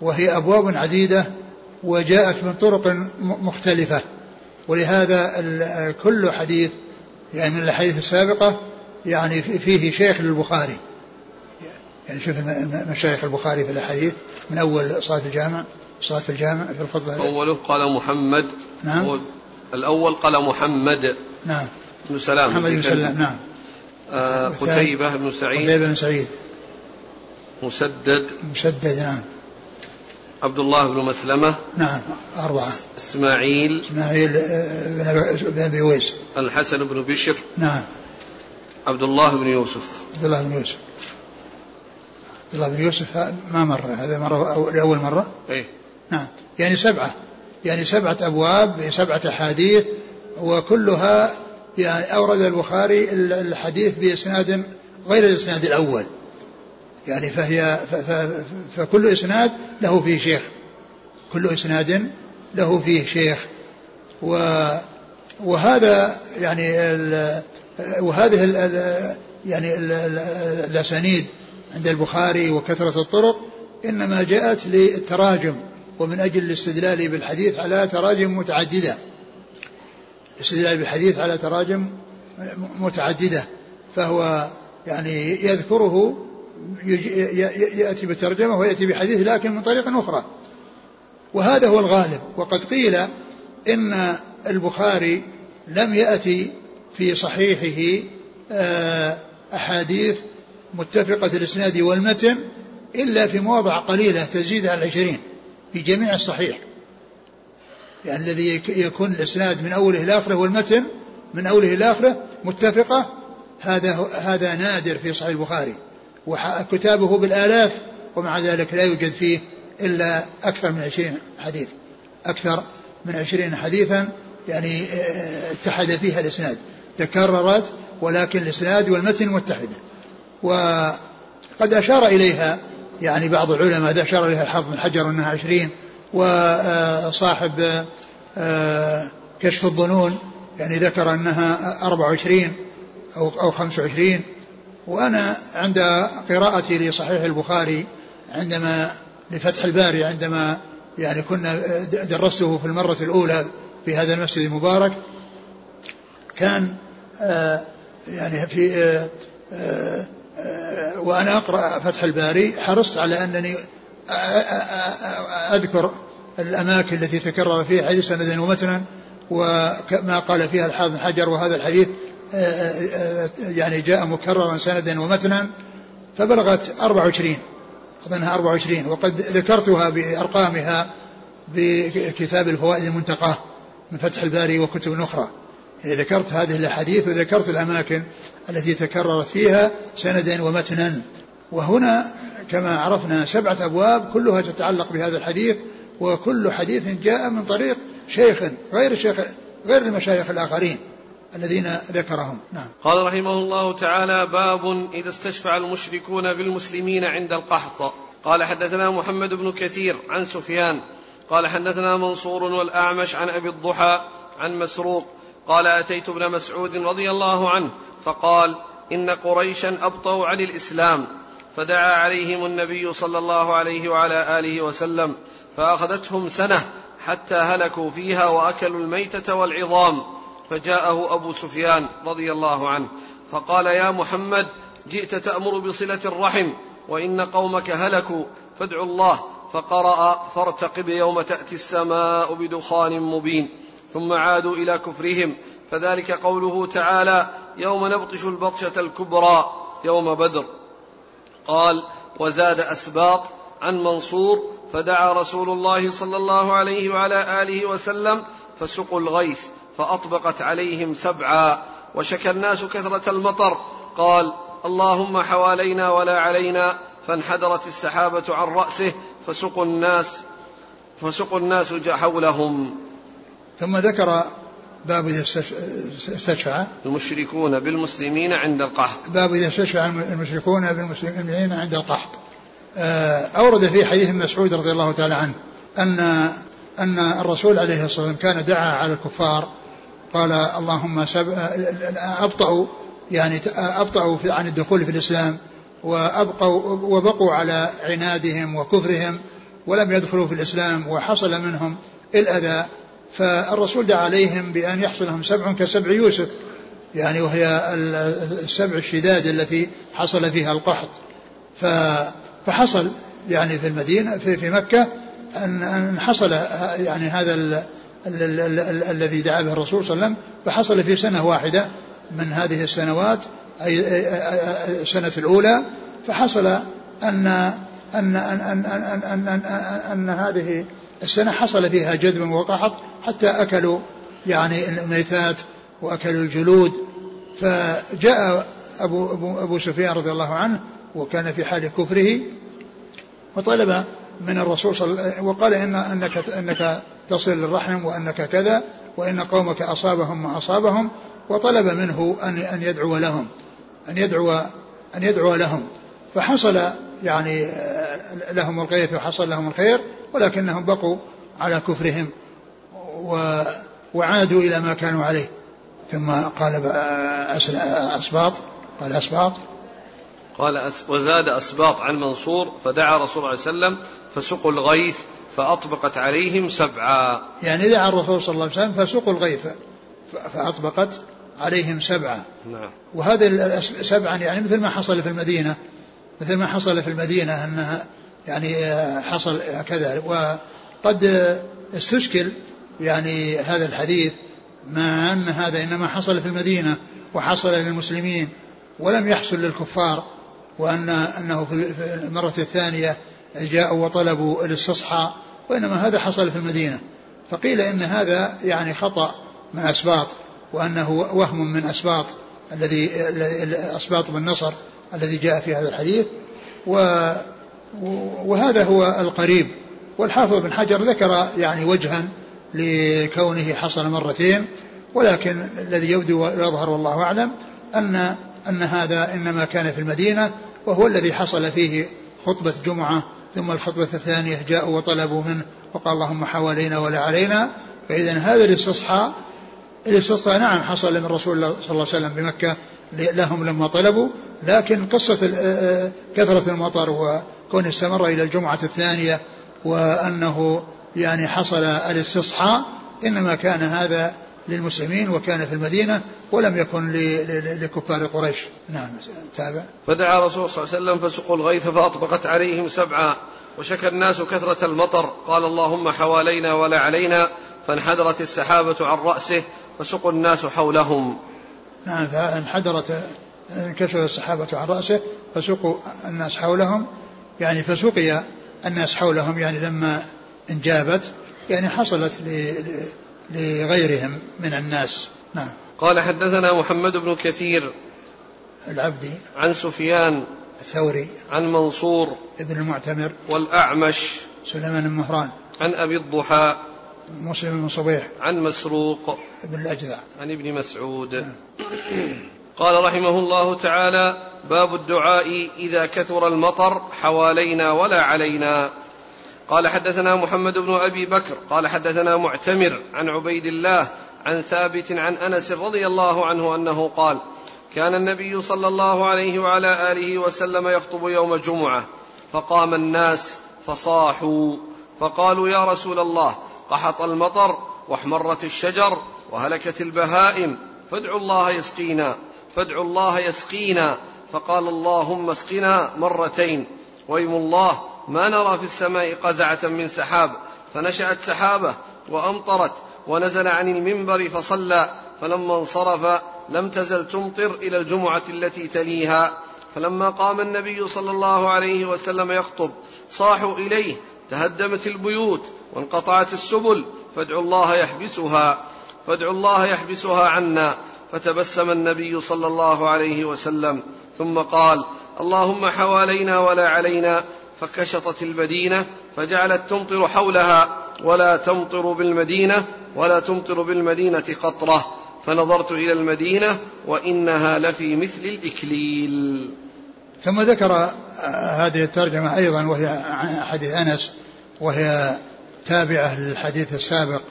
وهي أبواب عديدة وجاءت من طرق مختلفة. ولهذا كل حديث يعني من الأحاديث السابقة يعني فيه شيخ للبخاري. يعني شوف مشايخ البخاري في الأحاديث من أول صلاة الجامع صلاة في الجامع في الخطبة. أوله قال محمد. نعم. الأول قال محمد. نعم. بن سلام. محمد بن سلام نعم. آه قتيبة بن سعيد. قتيبة بن سعيد. مسدد. مسدد نعم. عبد الله بن مسلمة. نعم أربعة. إسماعيل. إسماعيل آه، بن أبي ويس الحسن بن بشر. نعم. عبد الله بن يوسف. عبد الله بن يوسف. عبد الله بن يوسف ما مر هذا مرة لأول مرة؟ إيه. نعم. يعني سبعة. يعني سبعة أبواب بسبعة أحاديث وكلها يعني أورد البخاري الحديث بإسناد غير الإسناد الأول. يعني فهي فكل إسناد له فيه شيخ. كل إسناد له فيه شيخ. و وهذا يعني وهذه يعني الأسانيد عند البخاري وكثرة الطرق إنما جاءت للتراجم ومن أجل الاستدلال بالحديث على تراجم متعددة. الاستدلال بالحديث على تراجم متعددة. فهو يعني يذكره يأتي بترجمة ويأتي بحديث لكن من طريق أخرى. وهذا هو الغالب. وقد قيل إن البخاري لم يأتي في صحيحه آه، أحاديث متفقة الإسناد والمتن إلا في مواضع قليلة تزيد على العشرين في جميع الصحيح. يعني الذي يكون الإسناد من أوله إلى آخره والمتن من أوله إلى آخره متفقة هذا هذا نادر في صحيح البخاري. وكتابه بالآلاف ومع ذلك لا يوجد فيه إلا أكثر من عشرين حديث. أكثر من عشرين حديثا يعني آه، اتحد فيها الإسناد. تكررت ولكن الإسناد والمتن متحدة. وقد أشار إليها يعني بعض العلماء أشار إليها الحافظ بن حجر أنها عشرين وصاحب آه، كشف الظنون يعني ذكر أنها أربع وعشرين أو أو خمس وعشرين. وأنا عند قراءتي لصحيح البخاري عندما لفتح الباري عندما يعني كنا درسته في المرة الأولى في هذا المسجد المبارك كان آه، يعني في آه، وأنا أقرأ فتح الباري حرصت على أنني أذكر الأماكن التي تكرر فيها حديث سندا ومتنا وما قال فيها الحافظ حجر وهذا الحديث يعني جاء مكررا سندا ومتنا فبلغت 24 أظنها 24 وقد ذكرتها بأرقامها بكتاب الفوائد المنتقاه من فتح الباري وكتب أخرى. يعني ذكرت هذه الأحاديث وذكرت الأماكن التي تكررت فيها سندا ومتنا. وهنا كما عرفنا سبعة أبواب كلها تتعلق بهذا الحديث وكل حديث جاء من طريق شيخ غير الشيخ غير المشايخ الآخرين. الذين ذكرهم. نعم. قال رحمه الله تعالى باب إذا استشفع المشركون بالمسلمين عند القحط. قال حدثنا محمد بن كثير عن سفيان. قال حدثنا منصور والأعمش عن أبي الضحى عن مسروق. قال أتيت ابن مسعود رضي الله عنه فقال إن قريشا أبطوا عن الإسلام. فدعا عليهم النبي صلى الله عليه وعلى آله وسلم فأخذتهم سنة حتى هلكوا فيها وأكلوا الميتة والعظام. فجاءه أبو سفيان رضي الله عنه فقال يا محمد جئت تأمر بصلة الرحم وإن قومك هلكوا فادعوا الله. فقرأ فارتقب يوم تأتي السماء بدخان مبين ثم عادوا إلى كفرهم فذلك قوله تعالى يوم نبطش البطشة الكبرى يوم بدر. قال وزاد أسباط عن منصور فدعا رسول الله صلى الله عليه وعلى آله وسلم فسقوا الغيث فأطبقت عليهم سبعا وشكى الناس كثرة المطر. قال اللهم حوالينا ولا علينا. فانحدرت السحابة عن رأسه فسقوا الناس فسقوا الناس حولهم. ثم ذكر باب إذا استشفع. المشركون بالمسلمين عند القحط. باب إذا استشفع المشركون بالمسلمين عند القحط. آه، أورد في حديث مسعود رضي الله تعالى عنه أن أن الرسول عليه الصلاة والسلام كان دعا على الكفار قال اللهم. أبطأوا يعني أبطأوا عن الدخول في الإسلام وأبقوا وبقوا على عنادهم وكفرهم ولم يدخلوا في الإسلام وحصل منهم الأذى فالرسول دعا عليهم بأن يحصل لهم سبع كسبع يوسف يعني وهي السبع الشداد التي حصل فيها القحط فحصل يعني في المدينة في, في مكة أن حصل يعني هذا الذي دعا به الرسول صلى الله عليه وسلم فحصل في سنة واحدة من هذه السنوات أي السنة الأولى فحصل أن أن أن أن أن, أن, أن, أن هذه السنة حصل فيها جذب وقحط حتى أكلوا يعني الميتات وأكلوا الجلود فجاء أبو, أبو, أبو سفيان رضي الله عنه وكان في حال كفره وطلب من الرسول صلى وقال إن أنك, أنك تصل الرحم وأنك كذا وإن قومك أصابهم ما أصابهم وطلب منه أن أن يدعو لهم أن يدعو أن يدعو لهم. فحصل يعني لهم الغيث وحصل لهم الخير ولكنهم بقوا على كفرهم وعادوا إلى ما كانوا عليه. ثم قال أسباط قال أسباط. قال وزاد أسباط عن منصور فدعا رسول الله عليه وسلم فسقوا الغيث فأطبقت عليهم سبعا. يعني دعا الرسول صلى الله عليه وسلم فسقوا الغيث فأطبقت عليهم سبعا. نعم. وهذا سبعا يعني مثل ما حصل في المدينة مثل ما حصل في المدينة أنها يعني حصل كذا وقد استشكل يعني هذا الحديث مع أن هذا إنما حصل في المدينة وحصل للمسلمين ولم يحصل للكفار وأن أنه في المرة الثانية جاءوا وطلبوا الاستصحاء وإنما هذا حصل في المدينة. فقيل إن هذا يعني خطأ من أسباط وأنه وهم من أسباط الذي أسباط بن نصر الذي جاء في هذا الحديث. و وهذا هو القريب. والحافظ بن حجر ذكر يعني وجها لكونه حصل مرتين ولكن الذي يبدو ويظهر والله أعلم أن أن هذا إنما كان في المدينة وهو الذي حصل فيه خطبة جمعة ثم الخطبة الثانية جاءوا وطلبوا منه وقال اللهم حوالينا ولا علينا. فإذا هذا الاستصحاء الاستصحاء نعم حصل من رسول الله صلى الله عليه وسلم بمكة لهم لما طلبوا. لكن قصة كثرة المطر وكون استمر إلى الجمعة الثانية وأنه يعني حصل الاستصحاء إنما كان هذا للمسلمين وكان في المدينة ولم يكن لكفار قريش. نعم تابع. فدعا رسول صلى الله عليه وسلم فسقوا الغيث فأطبقت عليهم سبعا وشكى الناس كثرة المطر. قال اللهم حوالينا ولا علينا. فانحدرت السحابة عن رأسه فسقوا الناس حولهم. نعم فانحدرت انكشف السحابة عن رأسه فسقوا الناس حولهم. يعني فسقي الناس حولهم يعني لما انجابت يعني حصلت لغيرهم من الناس. نعم. قال حدثنا محمد بن كثير العبدي. عن سفيان الثوري. عن منصور ابن المعتمر. والأعمش سليمان بن مهران. عن أبي الضحى مسلم بن صبيح. عن مسروق ابن الأجدع. عن ابن مسعود. قال رحمه الله تعالى باب الدعاء إذا كثر المطر حوالينا ولا علينا. قال حدثنا محمد بن أبي بكر قال حدثنا معتمر عن عبيد الله عن ثابت عن أنس رضي الله عنه أنه قال كان النبي صلى الله عليه وعلى آله وسلم يخطب يوم جمعة فقام الناس فصاحوا فقالوا يا رسول الله قحط المطر واحمرت الشجر وهلكت البهائم فادعوا الله يسقينا فادعوا الله يسقينا فقال اللهم اسقنا مرتين ويم الله ما نرى في السماء قزعة من سحاب فنشأت سحابة وأمطرت ونزل عن المنبر فصلى فلما انصرف لم تزل تمطر إلى الجمعة التي تليها. فلما قام النبي صلى الله عليه وسلم يخطب صاحوا إليه تهدمت البيوت وانقطعت السبل فادعوا الله يحبسها فادعوا الله يحبسها عنا. فتبسم النبي صلى الله عليه وسلم ثم قال اللهم حوالينا ولا علينا فكشطت المدينة فجعلت تمطر حولها ولا تمطر بالمدينة ولا تمطر بالمدينة قطرة. فنظرت إلى المدينة وإنها لفي مثل الإكليل. ثم ذكر هذه الترجمة أيضا وهي حديث أنس وهي تابعة للحديث السابق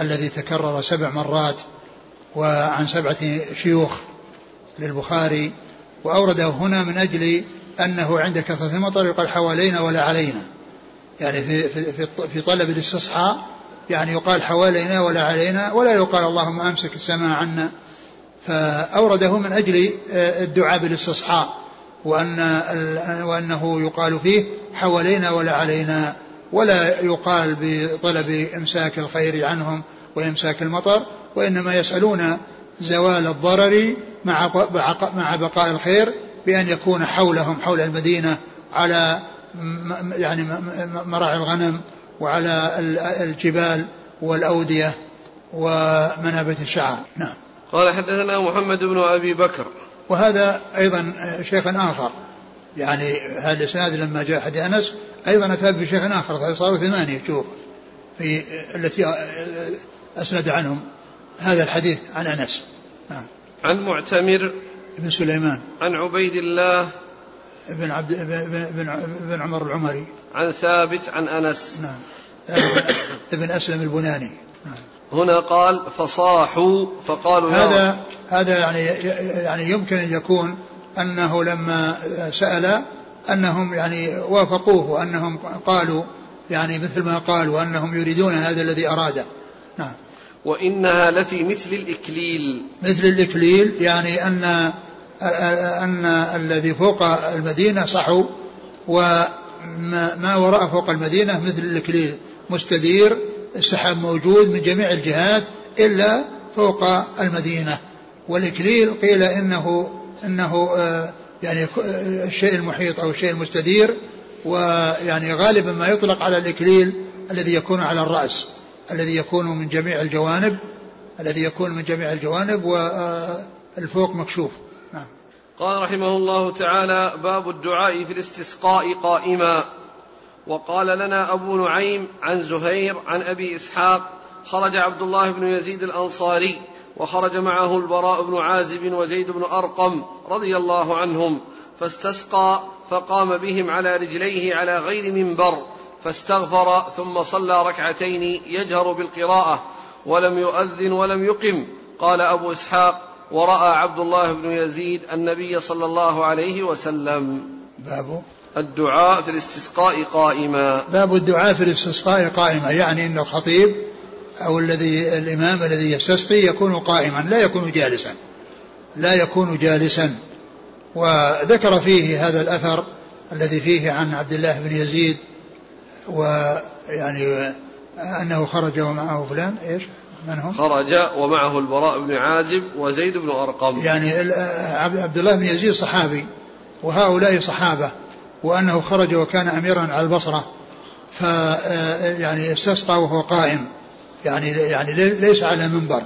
الذي تكرر سبع مرات وعن سبعة شيوخ للبخاري وأورده هنا من أجل أنه عند كثرة المطر يقال حوالينا ولا علينا. يعني في, في, في طلب الاستصحاء يعني يقال حوالينا ولا علينا ولا يقال اللهم أمسك السماء عنا. فأورده من أجل الدعاء بالاستصحاء وأن وأنه يقال فيه حوالينا ولا علينا ولا يقال بطلب إمساك الخير عنهم وإمساك المطر وإنما يسألون زوال الضرر مع مع بقاء الخير بأن يكون حولهم حول المدينة على يعني مراعي الغنم وعلى الجبال والأودية ومنابت الشعر. نعم. قال حدثنا محمد بن أبي بكر. وهذا أيضا شيخ آخر. يعني هذا الإسناد لما جاء حديث أنس أيضا أتى بشيخ آخر فصاروا ثمانية شوف في التي أسند عنهم هذا الحديث عن أنس. نعم. عن معتمر بن سليمان. عن عبيد الله بن عبد بن, بن عمر العمري. عن ثابت عن أنس. نعم. ابن أسلم البناني. نعم. هنا قال فصاحوا فقالوا هذا هذا يعني يعني يمكن أن يكون أنه لما سأل أنهم يعني وافقوه وأنهم قالوا يعني مثل ما قال وانهم يريدون هذا الذي أراده. نعم. وإنها لفي مثل الإكليل. مثل الإكليل يعني أن أن الذي فوق المدينة صحو وما وراء فوق المدينة مثل الإكليل. مستدير السحاب موجود من جميع الجهات إلا فوق المدينة. والإكليل قيل إنه إنه آه، يعني الشيء المحيط أو الشيء المستدير ويعني غالبا ما يطلق على الإكليل الذي يكون على الرأس. الذي يكون من جميع الجوانب الذي يكون من جميع الجوانب والفوق مكشوف. نعم. قال رحمه الله تعالى باب الدعاء في الاستسقاء قائما. وقال لنا أبو نعيم عن زهير عن أبي إسحاق خرج عبد الله بن يزيد الأنصاري وخرج معه البراء بن عازب وزيد بن أرقم رضي الله عنهم فاستسقى فقام بهم على رجليه على غير منبر فاستغفر ثم صلى ركعتين يجهر بالقراءة ولم يؤذن ولم يقم. قال أبو إسحاق ورأى عبد الله بن يزيد النبي صلى الله عليه وسلم. باب؟ الدعاء في الاستسقاء قائما. باب الدعاء في الاستسقاء قائما يعني أن الخطيب أو الذي الإمام الذي يستسقي يكون قائما لا يكون جالسا. لا يكون جالسا. وذكر فيه هذا الأثر الذي فيه عن عبد الله بن يزيد ويعني أنه خرج ومعه فلان إيش؟ من هم؟ خرج ومعه البراء بن عازب وزيد بن أرقم. يعني عبد الله بن يزيد صحابي وهؤلاء صحابة وأنه خرج وكان أميرا على البصرة ف يعني استسقى وهو قائم. يعني يعني ليس على منبر.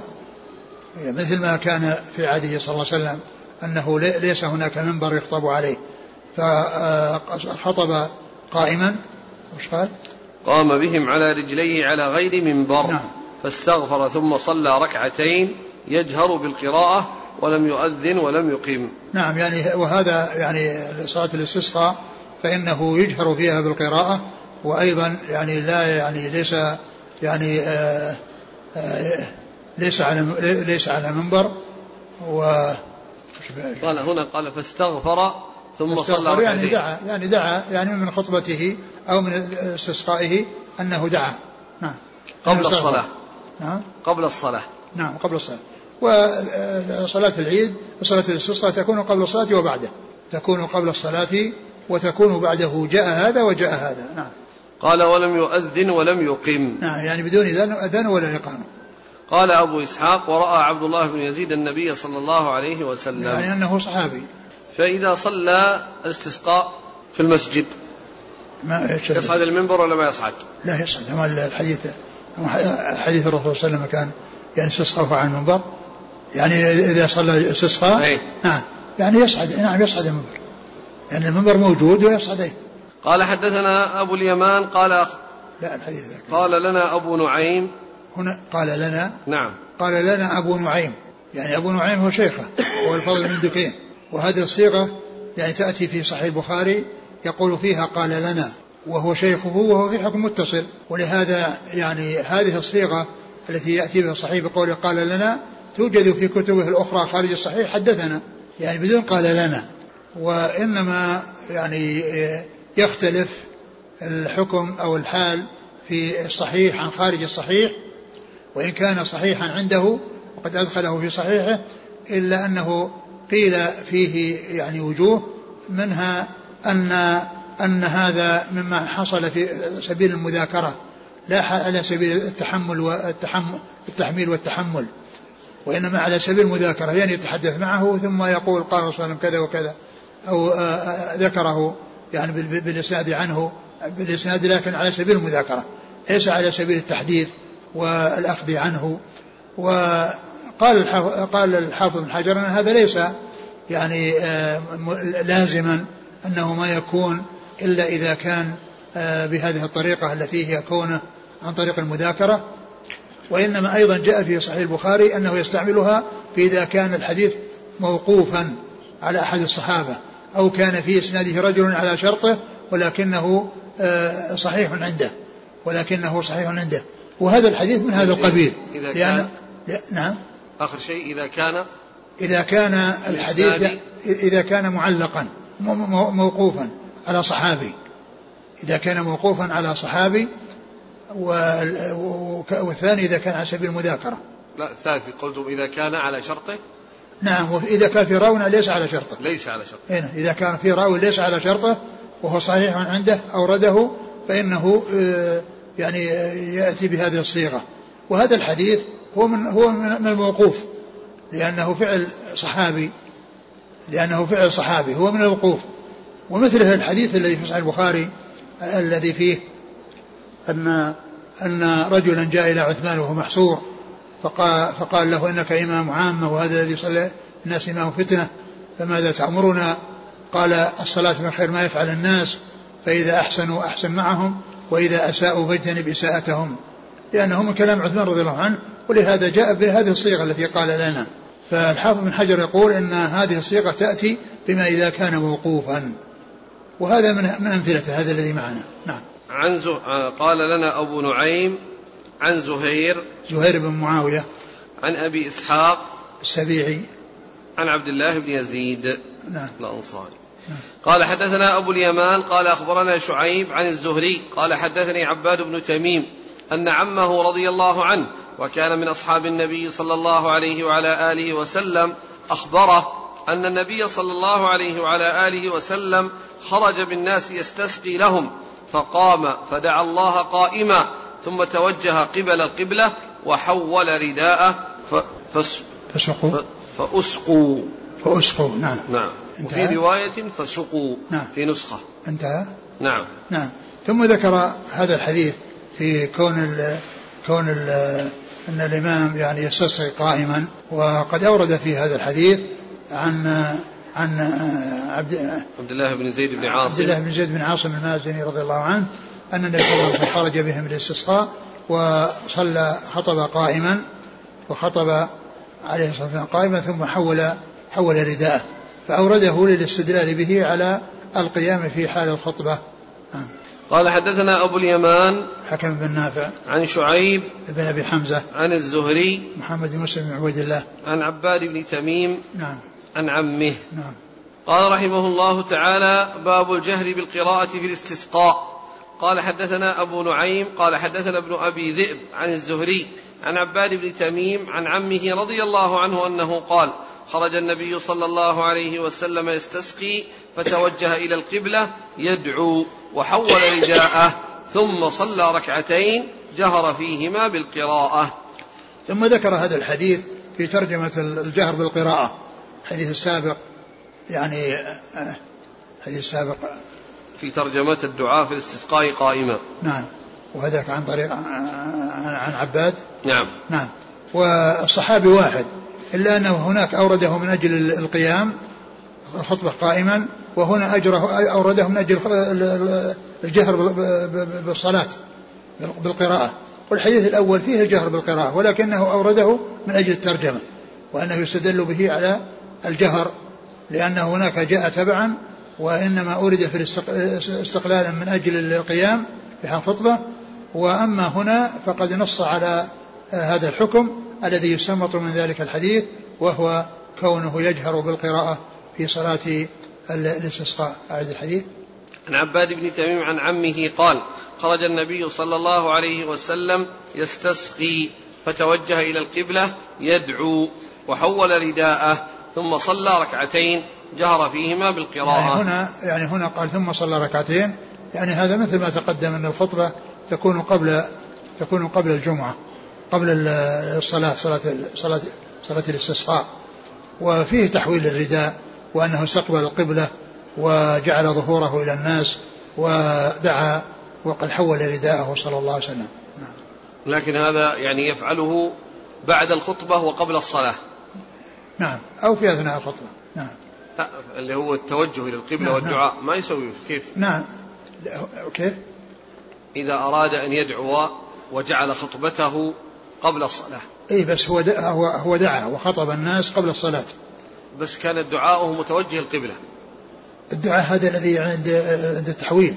مثل ما كان في عهده صلى الله عليه وسلم أنه ليس هناك منبر يخطب عليه. فخطب قائما وش قال؟ قام بهم على رجليه على غير منبر نعم فاستغفر ثم صلى ركعتين يجهر بالقراءة ولم يؤذن ولم يقيم نعم يعني وهذا يعني صلاة الاستسقاء فإنه يجهر فيها بالقراءة وأيضا يعني لا يعني ليس يعني آآ آآ ليس على ليس على منبر و قال هنا قال فاستغفر ثم صلى ركعتين يعني دعا يعني دعا يعني من خطبته أو من استسقائه أنه دعا. نعم. قبل الصلاة. نعم. قبل الصلاة. نعم قبل الصلاة. وصلاة العيد وصلاة الاستسقاء تكون قبل الصلاة وبعده. تكون قبل الصلاة وتكون بعده. جاء هذا وجاء هذا. نعم. قال ولم يؤذن ولم يقم. نعم يعني بدون أذان ولا إقامة. قال أبو إسحاق ورأى عبد الله بن يزيد النبي صلى الله عليه وسلم. يعني أنه صحابي. فإذا صلى الاستسقاء في المسجد. ما يصعد المنبر ولا ما يصعد؟ لا يصعد ما الحديث حديث الرسول صلى الله عليه وسلم كان يعني استسقى على المنبر. يعني إذا صلى استسقاء نعم. يعني يصعد نعم يصعد المنبر. يعني المنبر موجود ويصعد أيه قال حدثنا أبو اليمان قال لا الحديث ذاك. قال لنا أبو نعيم. هنا قال لنا نعم. قال لنا أبو نعيم. يعني أبو نعيم هو شيخه هو الفضل بن دكين وهذه الصيغة يعني تأتي في صحيح البخاري يقول فيها قال لنا وهو شيخه وهو في حكم متصل. ولهذا يعني هذه الصيغة التي يأتي بها الصحيح بقوله قال لنا توجد في كتبه الأخرى خارج الصحيح حدثنا. يعني بدون قال لنا. وإنما يعني يختلف الحكم أو الحال في الصحيح عن خارج الصحيح. وإن كان صحيحا عنده وقد أدخله في صحيحه إلا أنه قيل فيه يعني وجوه منها أن أن هذا مما حصل في سبيل المذاكرة لا على سبيل التحمل والتحمل التحميل والتحمل وإنما على سبيل المذاكرة يعني يتحدث معه ثم يقول قال الرسول صلى كذا وكذا أو ذكره يعني بالإسناد عنه بالإسناد لكن على سبيل المذاكرة ليس على سبيل التحديث والأخذ عنه وقال قال الحافظ بن حجر أن هذا ليس يعني لازما أنه ما يكون إلا إذا كان بهذه الطريقة التي هي كونه عن طريق المذاكرة. وإنما أيضا جاء في صحيح البخاري أنه يستعملها في إذا كان الحديث موقوفا على أحد الصحابة أو كان في إسناده رجل على شرطه ولكنه آه، صحيح عنده ولكنه صحيح عنده. وهذا الحديث من هذا القبيل. إذا كان نعم. آخر شيء إذا كان إذا كان الحديث إذا كان معلقا موقوفا على صحابي. إذا كان موقوفا على صحابي والثاني إذا كان على سبيل المذاكرة. لا الثالث قلتم إذا كان على شرطه؟ نعم وإذا كان في راوي ليس على شرطه. ليس على شرطه. هنا إذا كان في راوي ليس على شرطه وهو صحيح عنده أورده فإنه آه، يعني يأتي بهذه الصيغة. وهذا الحديث هو من هو من الموقوف لأنه فعل صحابي لأنه فعل صحابي هو من الوقوف ومثله الحديث الذي في صحيح البخاري الذي فيه أن أن رجلا جاء إلى عثمان وهو محصور فقال, فقال له إنك إمام عامة وهذا الذي صلى الناس إمام فتنة فماذا تأمرنا؟ قال الصلاة من خير ما يفعل الناس فإذا أحسنوا أحسن معهم وإذا أساءوا فاجتنب إساءتهم. لأنه من كلام عثمان رضي الله عنه ولهذا جاء بهذه الصيغة التي قال لنا. فالحافظ بن حجر يقول أن هذه الصيغة تأتي بما إذا كان موقوفا. وهذا من من أمثلته هذا الذي معنا. نعم. عن قال لنا أبو نعيم عن زهير زهير بن معاوية عن أبي إسحاق السبيعي. عن عبد الله بن يزيد نعم. الأنصاري. نعم. قال حدثنا أبو اليمان قال أخبرنا شعيب عن الزهري قال حدثني عباد بن تميم أن عمه رضي الله عنه وكان من أصحاب النبي صلى الله عليه وعلى آله وسلم أخبره أن النبي صلى الله عليه وعلى آله وسلم خرج بالناس يستسقي لهم فقام فدعا الله قائما ثم توجه قبل القبلة وحول رداءه فس فسقوا. فأسقوا. فأسقوا نعم. نعم. وفي رواية فسقوا نعم. في نسخة. انتهى. نعم. نعم. ثم ذكر هذا الحديث في كون ال كون ال أن الإمام يعني يستسقي قائما. وقد أورد في هذا الحديث عن عن عبد عبد الله بن زيد بن عاصم. عبد الله بن زيد بن عاصم المازني رضي الله عنه أن النبي صلى الله عليه وسلم خرج بهم الاستسقاء وصلى خطب قائما وخطب عليه الصلاة والسلام قائما ثم حول حول رداءه. فأورده للاستدلال به على القيام في حال الخطبة. قال حدثنا أبو اليمان حكم بن نافع عن شعيب بن أبي حمزة عن الزهري محمد بن مسلم بن عبيد الله عن عباد بن تميم نعم. عن عمه. نعم. قال رحمه الله تعالى باب الجهر بالقراءة في الاستسقاء. قال حدثنا أبو نعيم قال حدثنا ابن أبي ذئب عن الزهري عن عباد بن تميم عن عمه رضي الله عنه أنه قال خرج النبي صلى الله عليه وسلم يستسقي فتوجه إلى القبلة يدعو. وحول رداءه ثم صلى ركعتين جهر فيهما بالقراءة. ثم ذكر هذا الحديث في ترجمة الجهر بالقراءة الحديث السابق يعني الحديث السابق. في ترجمة الدعاء في الاستسقاء قائمة نعم. وهذاك عن طريق عن عباد؟ نعم. نعم. والصحابي واحد إلا أنه هناك أورده من أجل القيام الخطبة قائما وهنا أجره أورده من أجل الجهر بالصلاة بالقراءة. والحديث الأول فيه الجهر بالقراءة ولكنه أورده من أجل الترجمة وأنه يستدل به على الجهر لأن هناك جاء تبعا وإنما أورد في استقلالا من أجل القيام في الخطبة. وأما هنا فقد نص على هذا الحكم الذي يستنبط من ذلك الحديث وهو كونه يجهر بالقراءة في صلاة الاستسقاء أعد الحديث. عن عباد بن تميم عن عمه قال خرج النبي صلى الله عليه وسلم يستسقي فتوجه إلى القبلة يدعو وحول رداءه ثم صلى ركعتين جهر فيهما بالقراءة. يعني هنا يعني هنا قال ثم صلى ركعتين. يعني هذا مثل ما تقدم أن الخطبة تكون قبل تكون قبل الجمعة قبل الصلاة صلاة صلاة صلاة الاستسقاء وفيه تحويل الرداء. وأنه استقبل القبلة وجعل ظهوره إلى الناس ودعا وقد حول رداءه صلى الله عليه وسلم. نعم. لكن هذا يعني يفعله بعد الخطبة وقبل الصلاة. نعم. أو في أثناء الخطبة. نعم. لا اللي هو التوجه إلى القبلة نعم والدعاء. نعم. ما يسوي؟ كيف؟ نعم. كيف إذا أراد أن يدعو وجعل خطبته قبل الصلاة. اي بس هو دعا هو هو دعا وخطب الناس قبل الصلاة. بس كان دعاؤه متوجه القبلة الدعاء هذا الذي عند عند التحويل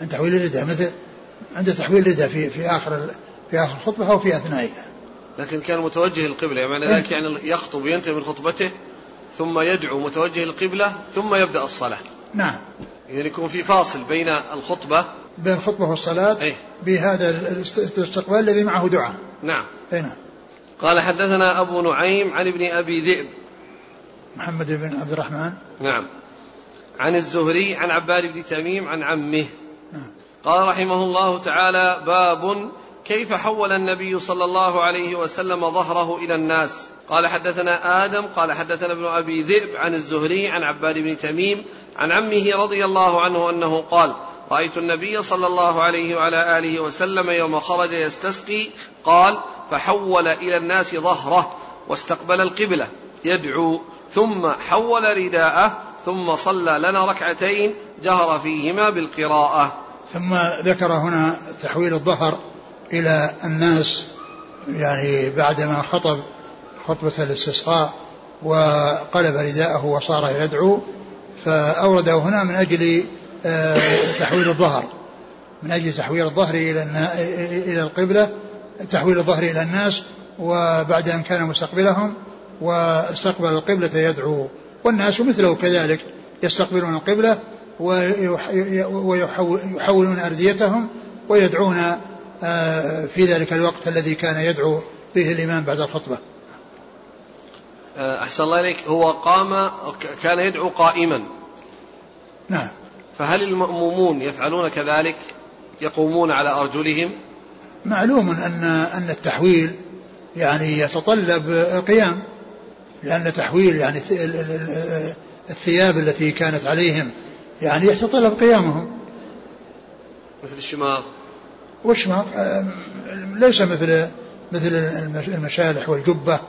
عند تحويل الرداء مثل عند تحويل الرداء في في آخر في آخر الخطبه أو في أثنائها. لكن كان متوجه القبلة يعني ذلك يعني يخطب ينتهي من خطبته ثم يدعو متوجه القبلة ثم يبدأ الصلاة. نعم. يعني يكون في فاصل بين الخطبة بين الخطبة والصلاة إيه؟ بهذا الاستقبال الذي معه دعاء. نعم. اي نعم. قال حدثنا أبو نعيم عن ابن أبي ذئب. محمد بن عبد الرحمن. نعم. عن الزهري عن عباد بن تميم عن عمه. قال رحمه الله تعالى باب كيف حول النبي صلى الله عليه وسلم ظهره إلى الناس. قال حدثنا آدم قال حدثنا ابن أبي ذئب عن الزهري عن عباد بن تميم عن عمه رضي الله عنه أنه قال رأيت النبي صلى الله عليه وعلى آله وسلم يوم خرج يستسقي. قال فحول إلى الناس ظهره واستقبل القبلة يدعو. ثم حول رداءه ثم صلى لنا ركعتين جهر فيهما بالقراءة. ثم ذكر هنا تحويل الظهر إلى الناس يعني بعدما خطب خطبة الاستسقاء وقلب رداءه وصار يدعو فأورده هنا من أجل آه، تحويل الظهر. من أجل تحويل الظهر إلى إلى القبلة تحويل الظهر إلى الناس وبعد أن كان مستقبلهم واستقبل القبلة يدعو والناس مثله كذلك يستقبلون القبلة ويحولون أرديتهم ويدعون آه، في ذلك الوقت الذي كان يدعو فيه الإمام بعد الخطبة. آه، أحسن الله إليك. هو قام كان يدعو قائما. نعم. فهل المأمومون يفعلون كذلك؟ يقومون على أرجلهم؟ معلوم أن أن التحويل يعني يتطلب القيام. لأن تحويل يعني الثياب التي كانت عليهم يعني يتطلب قيامهم. مثل الشماغ. والشماغ ليس مثل مثل المشالح والجبة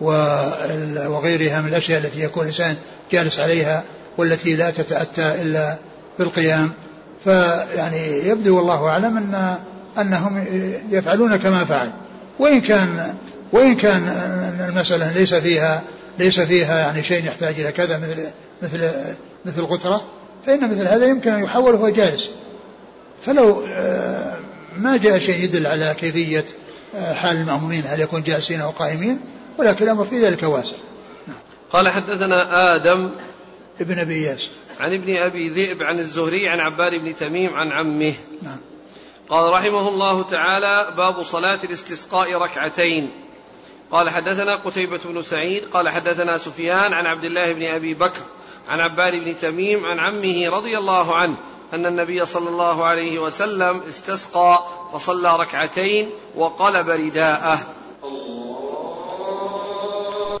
وغيرها من الأشياء التي يكون الإنسان جالس عليها والتي لا تتأتى إلا بالقيام. فيعني يبدو والله أعلم أن أنهم يفعلون كما فعل. وإن كان وإن كان المسألة ليس فيها ليس فيها يعني شيء يحتاج إلى كذا مثل مثل مثل القطرة فإن مثل هذا يمكن أن يحول وهو جالس. فلو آه، ما جاء شيء يدل على كيفية آه، حال المأمومين هل يكون جالسين أو قائمين ولكن الأمر في ذلك واسع. نعم. قال حدثنا آدم ابن أبي إياس. عن ابن أبي ذئب عن الزهري عن عبار بن تميم عن عمه. نعم. قال رحمه الله تعالى باب صلاة الاستسقاء ركعتين. قال حدثنا قتيبة بن سعيد قال حدثنا سفيان عن عبد الله بن أبي بكر عن عبار بن تميم عن عمه رضي الله عنه أن النبي صلى الله عليه وسلم استسقى فصلى ركعتين وقلب رداءه.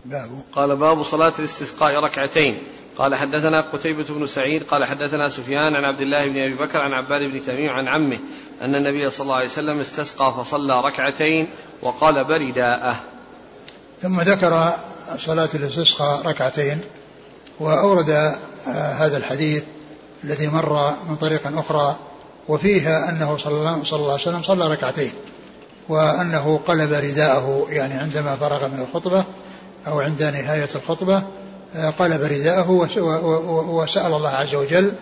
باب. قال باب صلاة الاستسقاء ركعتين. قال حدثنا قتيبة بن سعيد قال حدثنا سفيان عن عبد الله بن أبي بكر عن عباد بن تميم عن عمه أن النبي صلى الله عليه وسلم استسقى فصلى ركعتين وقلب رداءه. ثم ذكر صلاة الاستسقاء ركعتين وأورد آه، هذا الحديث الذي مر من طريق أخرى وفيها أنه صلى الله عليه وسلم صلى ركعتين وأنه قلب رداءه يعني عندما فرغ من الخطبة أو عند نهاية الخطبة آه، قلب رداءه وسأل الله عز وجل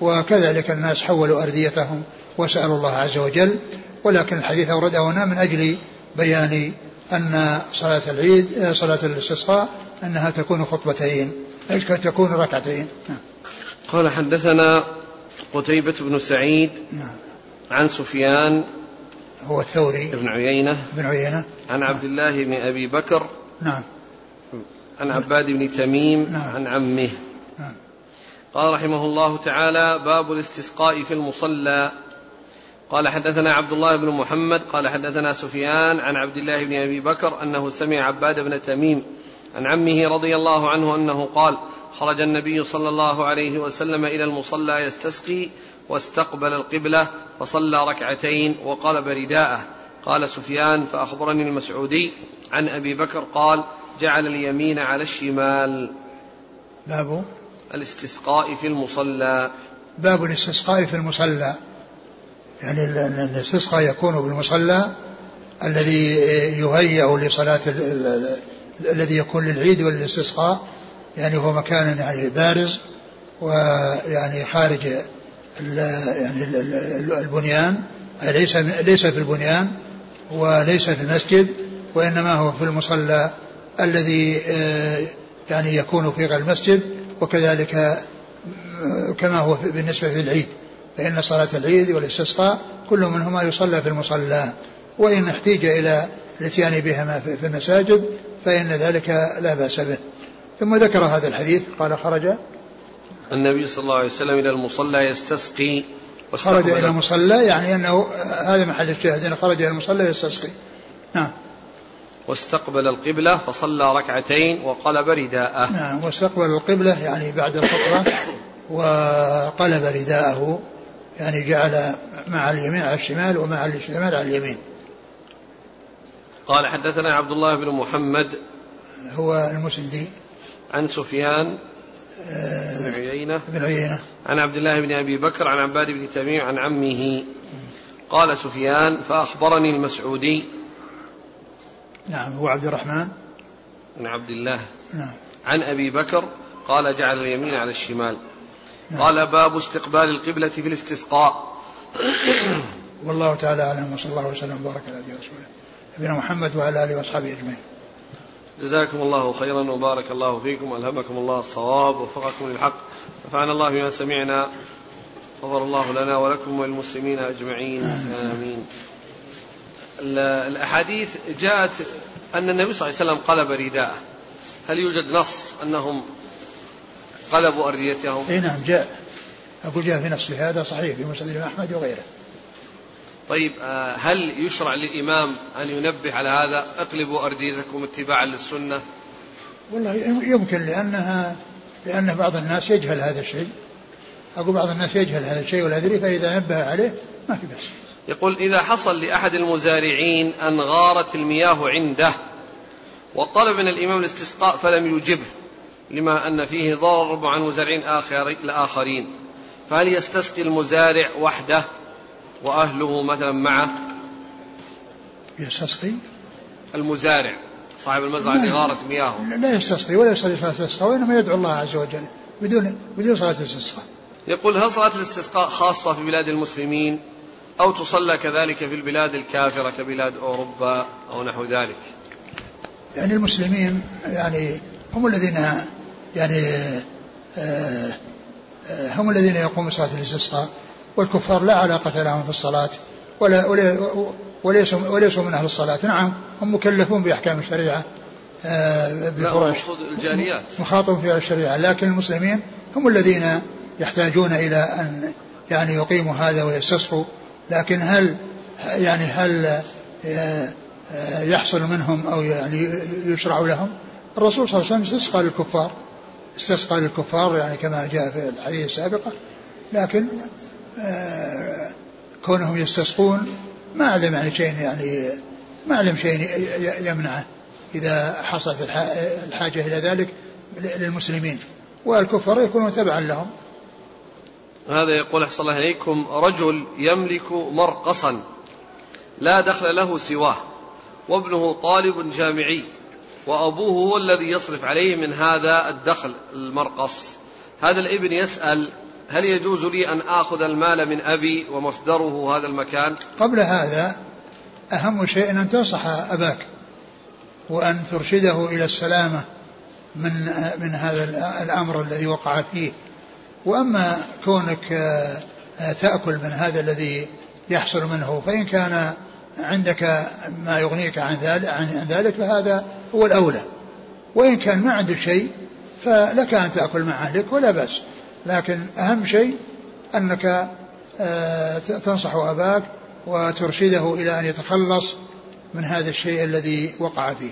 وكذلك الناس حولوا أرديتهم وسألوا الله عز وجل ولكن الحديث أورده هنا من أجل بيان أن صلاة العيد صلاة الاستسقاء أنها تكون خطبتين تكون ركعتين. نعم. قال حدثنا قتيبة بن سعيد نعم. عن سفيان هو الثوري. بن عيينة. بن عيينة. عن عبد الله بن أبي بكر. نعم. عن عباد بن تميم. نعم. عن عمه. نعم. قال رحمه الله تعالى باب الاستسقاء في المصلى. قال حدثنا عبد الله بن محمد قال حدثنا سفيان عن عبد الله بن أبي بكر أنه سمع عباد بن تميم عن عمه رضي الله عنه أنه قال خرج النبي صلى الله عليه وسلم إلى المصلى يستسقي واستقبل القبلة فصلى ركعتين وقلب رداءه قال سفيان فأخبرني المسعودي عن أبي بكر قال جعل اليمين على الشمال. باب الاستسقاء في المصلى. باب الاستسقاء في المصلى. يعني الاستسقاء يكون بالمصلى الذي يهيأ لصلاة الذي يكون للعيد والاستسقاء يعني هو مكان يعني بارز ويعني خارج يعني البنيان ليس ليس في البنيان وليس في المسجد وإنما هو في المصلى الذي آه، يعني يكون في غير المسجد وكذلك آه، كما هو بالنسبة للعيد. فإن صلاة العيد والاستسقاء كل منهما يصلى في المصلى وإن احتيج إلى الاتيان بهما في المساجد فإن ذلك لا بأس به. ثم ذكر هذا الحديث قال خرج. النبي صلى الله عليه وسلم إلى المصلى يستسقي خرج إلى المصلى يعني أنه هذا محل الشاهد خرج إلى المصلى يستسقي. نعم. واستقبل القبلة فصلى ركعتين وقلب رداءه. نعم واستقبل القبلة يعني بعد الخطبة وقلب رداءه. يعني جعل مع اليمين على الشمال ومع الشمال على اليمين. قال حدثنا عبد الله بن محمد هو المسندي. عن سفيان بن عيينة. بن عيينة. عن عبد الله بن أبي بكر عن عباد بن تميم عن عمه. قال سفيان فأخبرني المسعودي. نعم هو عبد الرحمن. بن عبد الله. نعم. عن أبي بكر قال جعل اليمين على الشمال. قال باب استقبال القبلة في الاستسقاء. والله تعالى أعلم وصلى الله وسلم وبارك على رسوله نبينا محمد وعلى آله وأصحابه أجمعين. جزاكم الله خيرا وبارك الله فيكم ألهمكم الله الصواب ووفقكم للحق. نفعنا الله بما سمعنا غفر الله لنا ولكم وللمسلمين أجمعين. آمين. الأحاديث جاءت أن النبي صلى الله عليه وسلم قلب رداءه. هل يوجد نص أنهم قلبوا أرديتهم إي نعم جاء. أقول جاء في نص هذا صحيح في مسند الإمام أحمد وغيره. طيب آه، هل يشرع للإمام أن ينبه على هذا؟ اقلبوا أرديتكم اتباعا للسنة. والله يمكن لأنها لأن بعض الناس يجهل هذا الشيء. أقول بعض الناس يجهل هذا الشيء ولا يدري فإذا نبه عليه ما في بأس. يقول إذا حصل لأحد المزارعين أن غارت المياه عنده وطلب من الإمام الاستسقاء فلم يجبه لما أن فيه ضرر عن مزارعين آخرين فهل يستسقي المزارع وحده وأهله مثلا معه؟ يستسقي؟ المزارع صاحب المزرعة اللي غارت مياهه. لا يستسقي ولا يصلي صلاة الاستسقاء وإنما يدعو الله عز وجل بدون بدون صلاة الاستسقاء. يقول هل صلاة الاستسقاء خاصة في بلاد المسلمين؟ أو تصلى كذلك في البلاد الكافرة كبلاد أوروبا أو نحو ذلك؟ يعني المسلمين يعني هم الذين يعني آه، آه، هم الذين يقومون بصلاة الاستسقاء والكفار لا علاقة لهم في الصلاة ولا وليسوا وليسوا من أهل الصلاة. نعم هم مكلفون بأحكام الشريعة آه، بفرش الجاليات مخاطب في الشريعة. لكن المسلمين هم الذين يحتاجون إلى أن يعني يقيموا هذا ويستسقوا لكن هل يعني هل يحصل منهم أو يعني يشرع لهم؟ الرسول صلى الله عليه وسلم استسقى للكفار. استسقى للكفار يعني كما جاء في الحديث السابقة لكن آه، كونهم يستسقون ما علم يعني شيء يعني ما علم شيء يمنعه إذا حصلت الحاجة إلى ذلك للمسلمين والكفار يكونون تبعا لهم. هذا يقول أحسن الله إليكم رجل يملك مرقصا لا دخل له سواه وابنه طالب جامعي. وأبوه هو الذي يصرف عليه من هذا الدخل المرقص. هذا الابن يسأل هل يجوز لي أن آخذ المال من أبي ومصدره هذا المكان؟ قبل هذا أهم شيء أن تنصح أباك وأن ترشده إلى السلامة من من هذا الأمر الذي وقع فيه. وأما كونك تأكل من هذا الذي يحصل منه فإن كان عندك ما يغنيك عن ذلك عن ذلك فهذا هو الأولى. وإن كان ما عندك شيء فلك أن تأكل مع أهلك ولا بأس. لكن أهم شيء أنك آه، تنصح أباك وترشده إلى أن يتخلص من هذا الشيء الذي وقع فيه.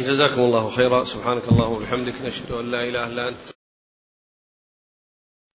جزاكم الله خيرا. سبحانك اللهم وبحمدك نشهد أن لا إله إلا أنت.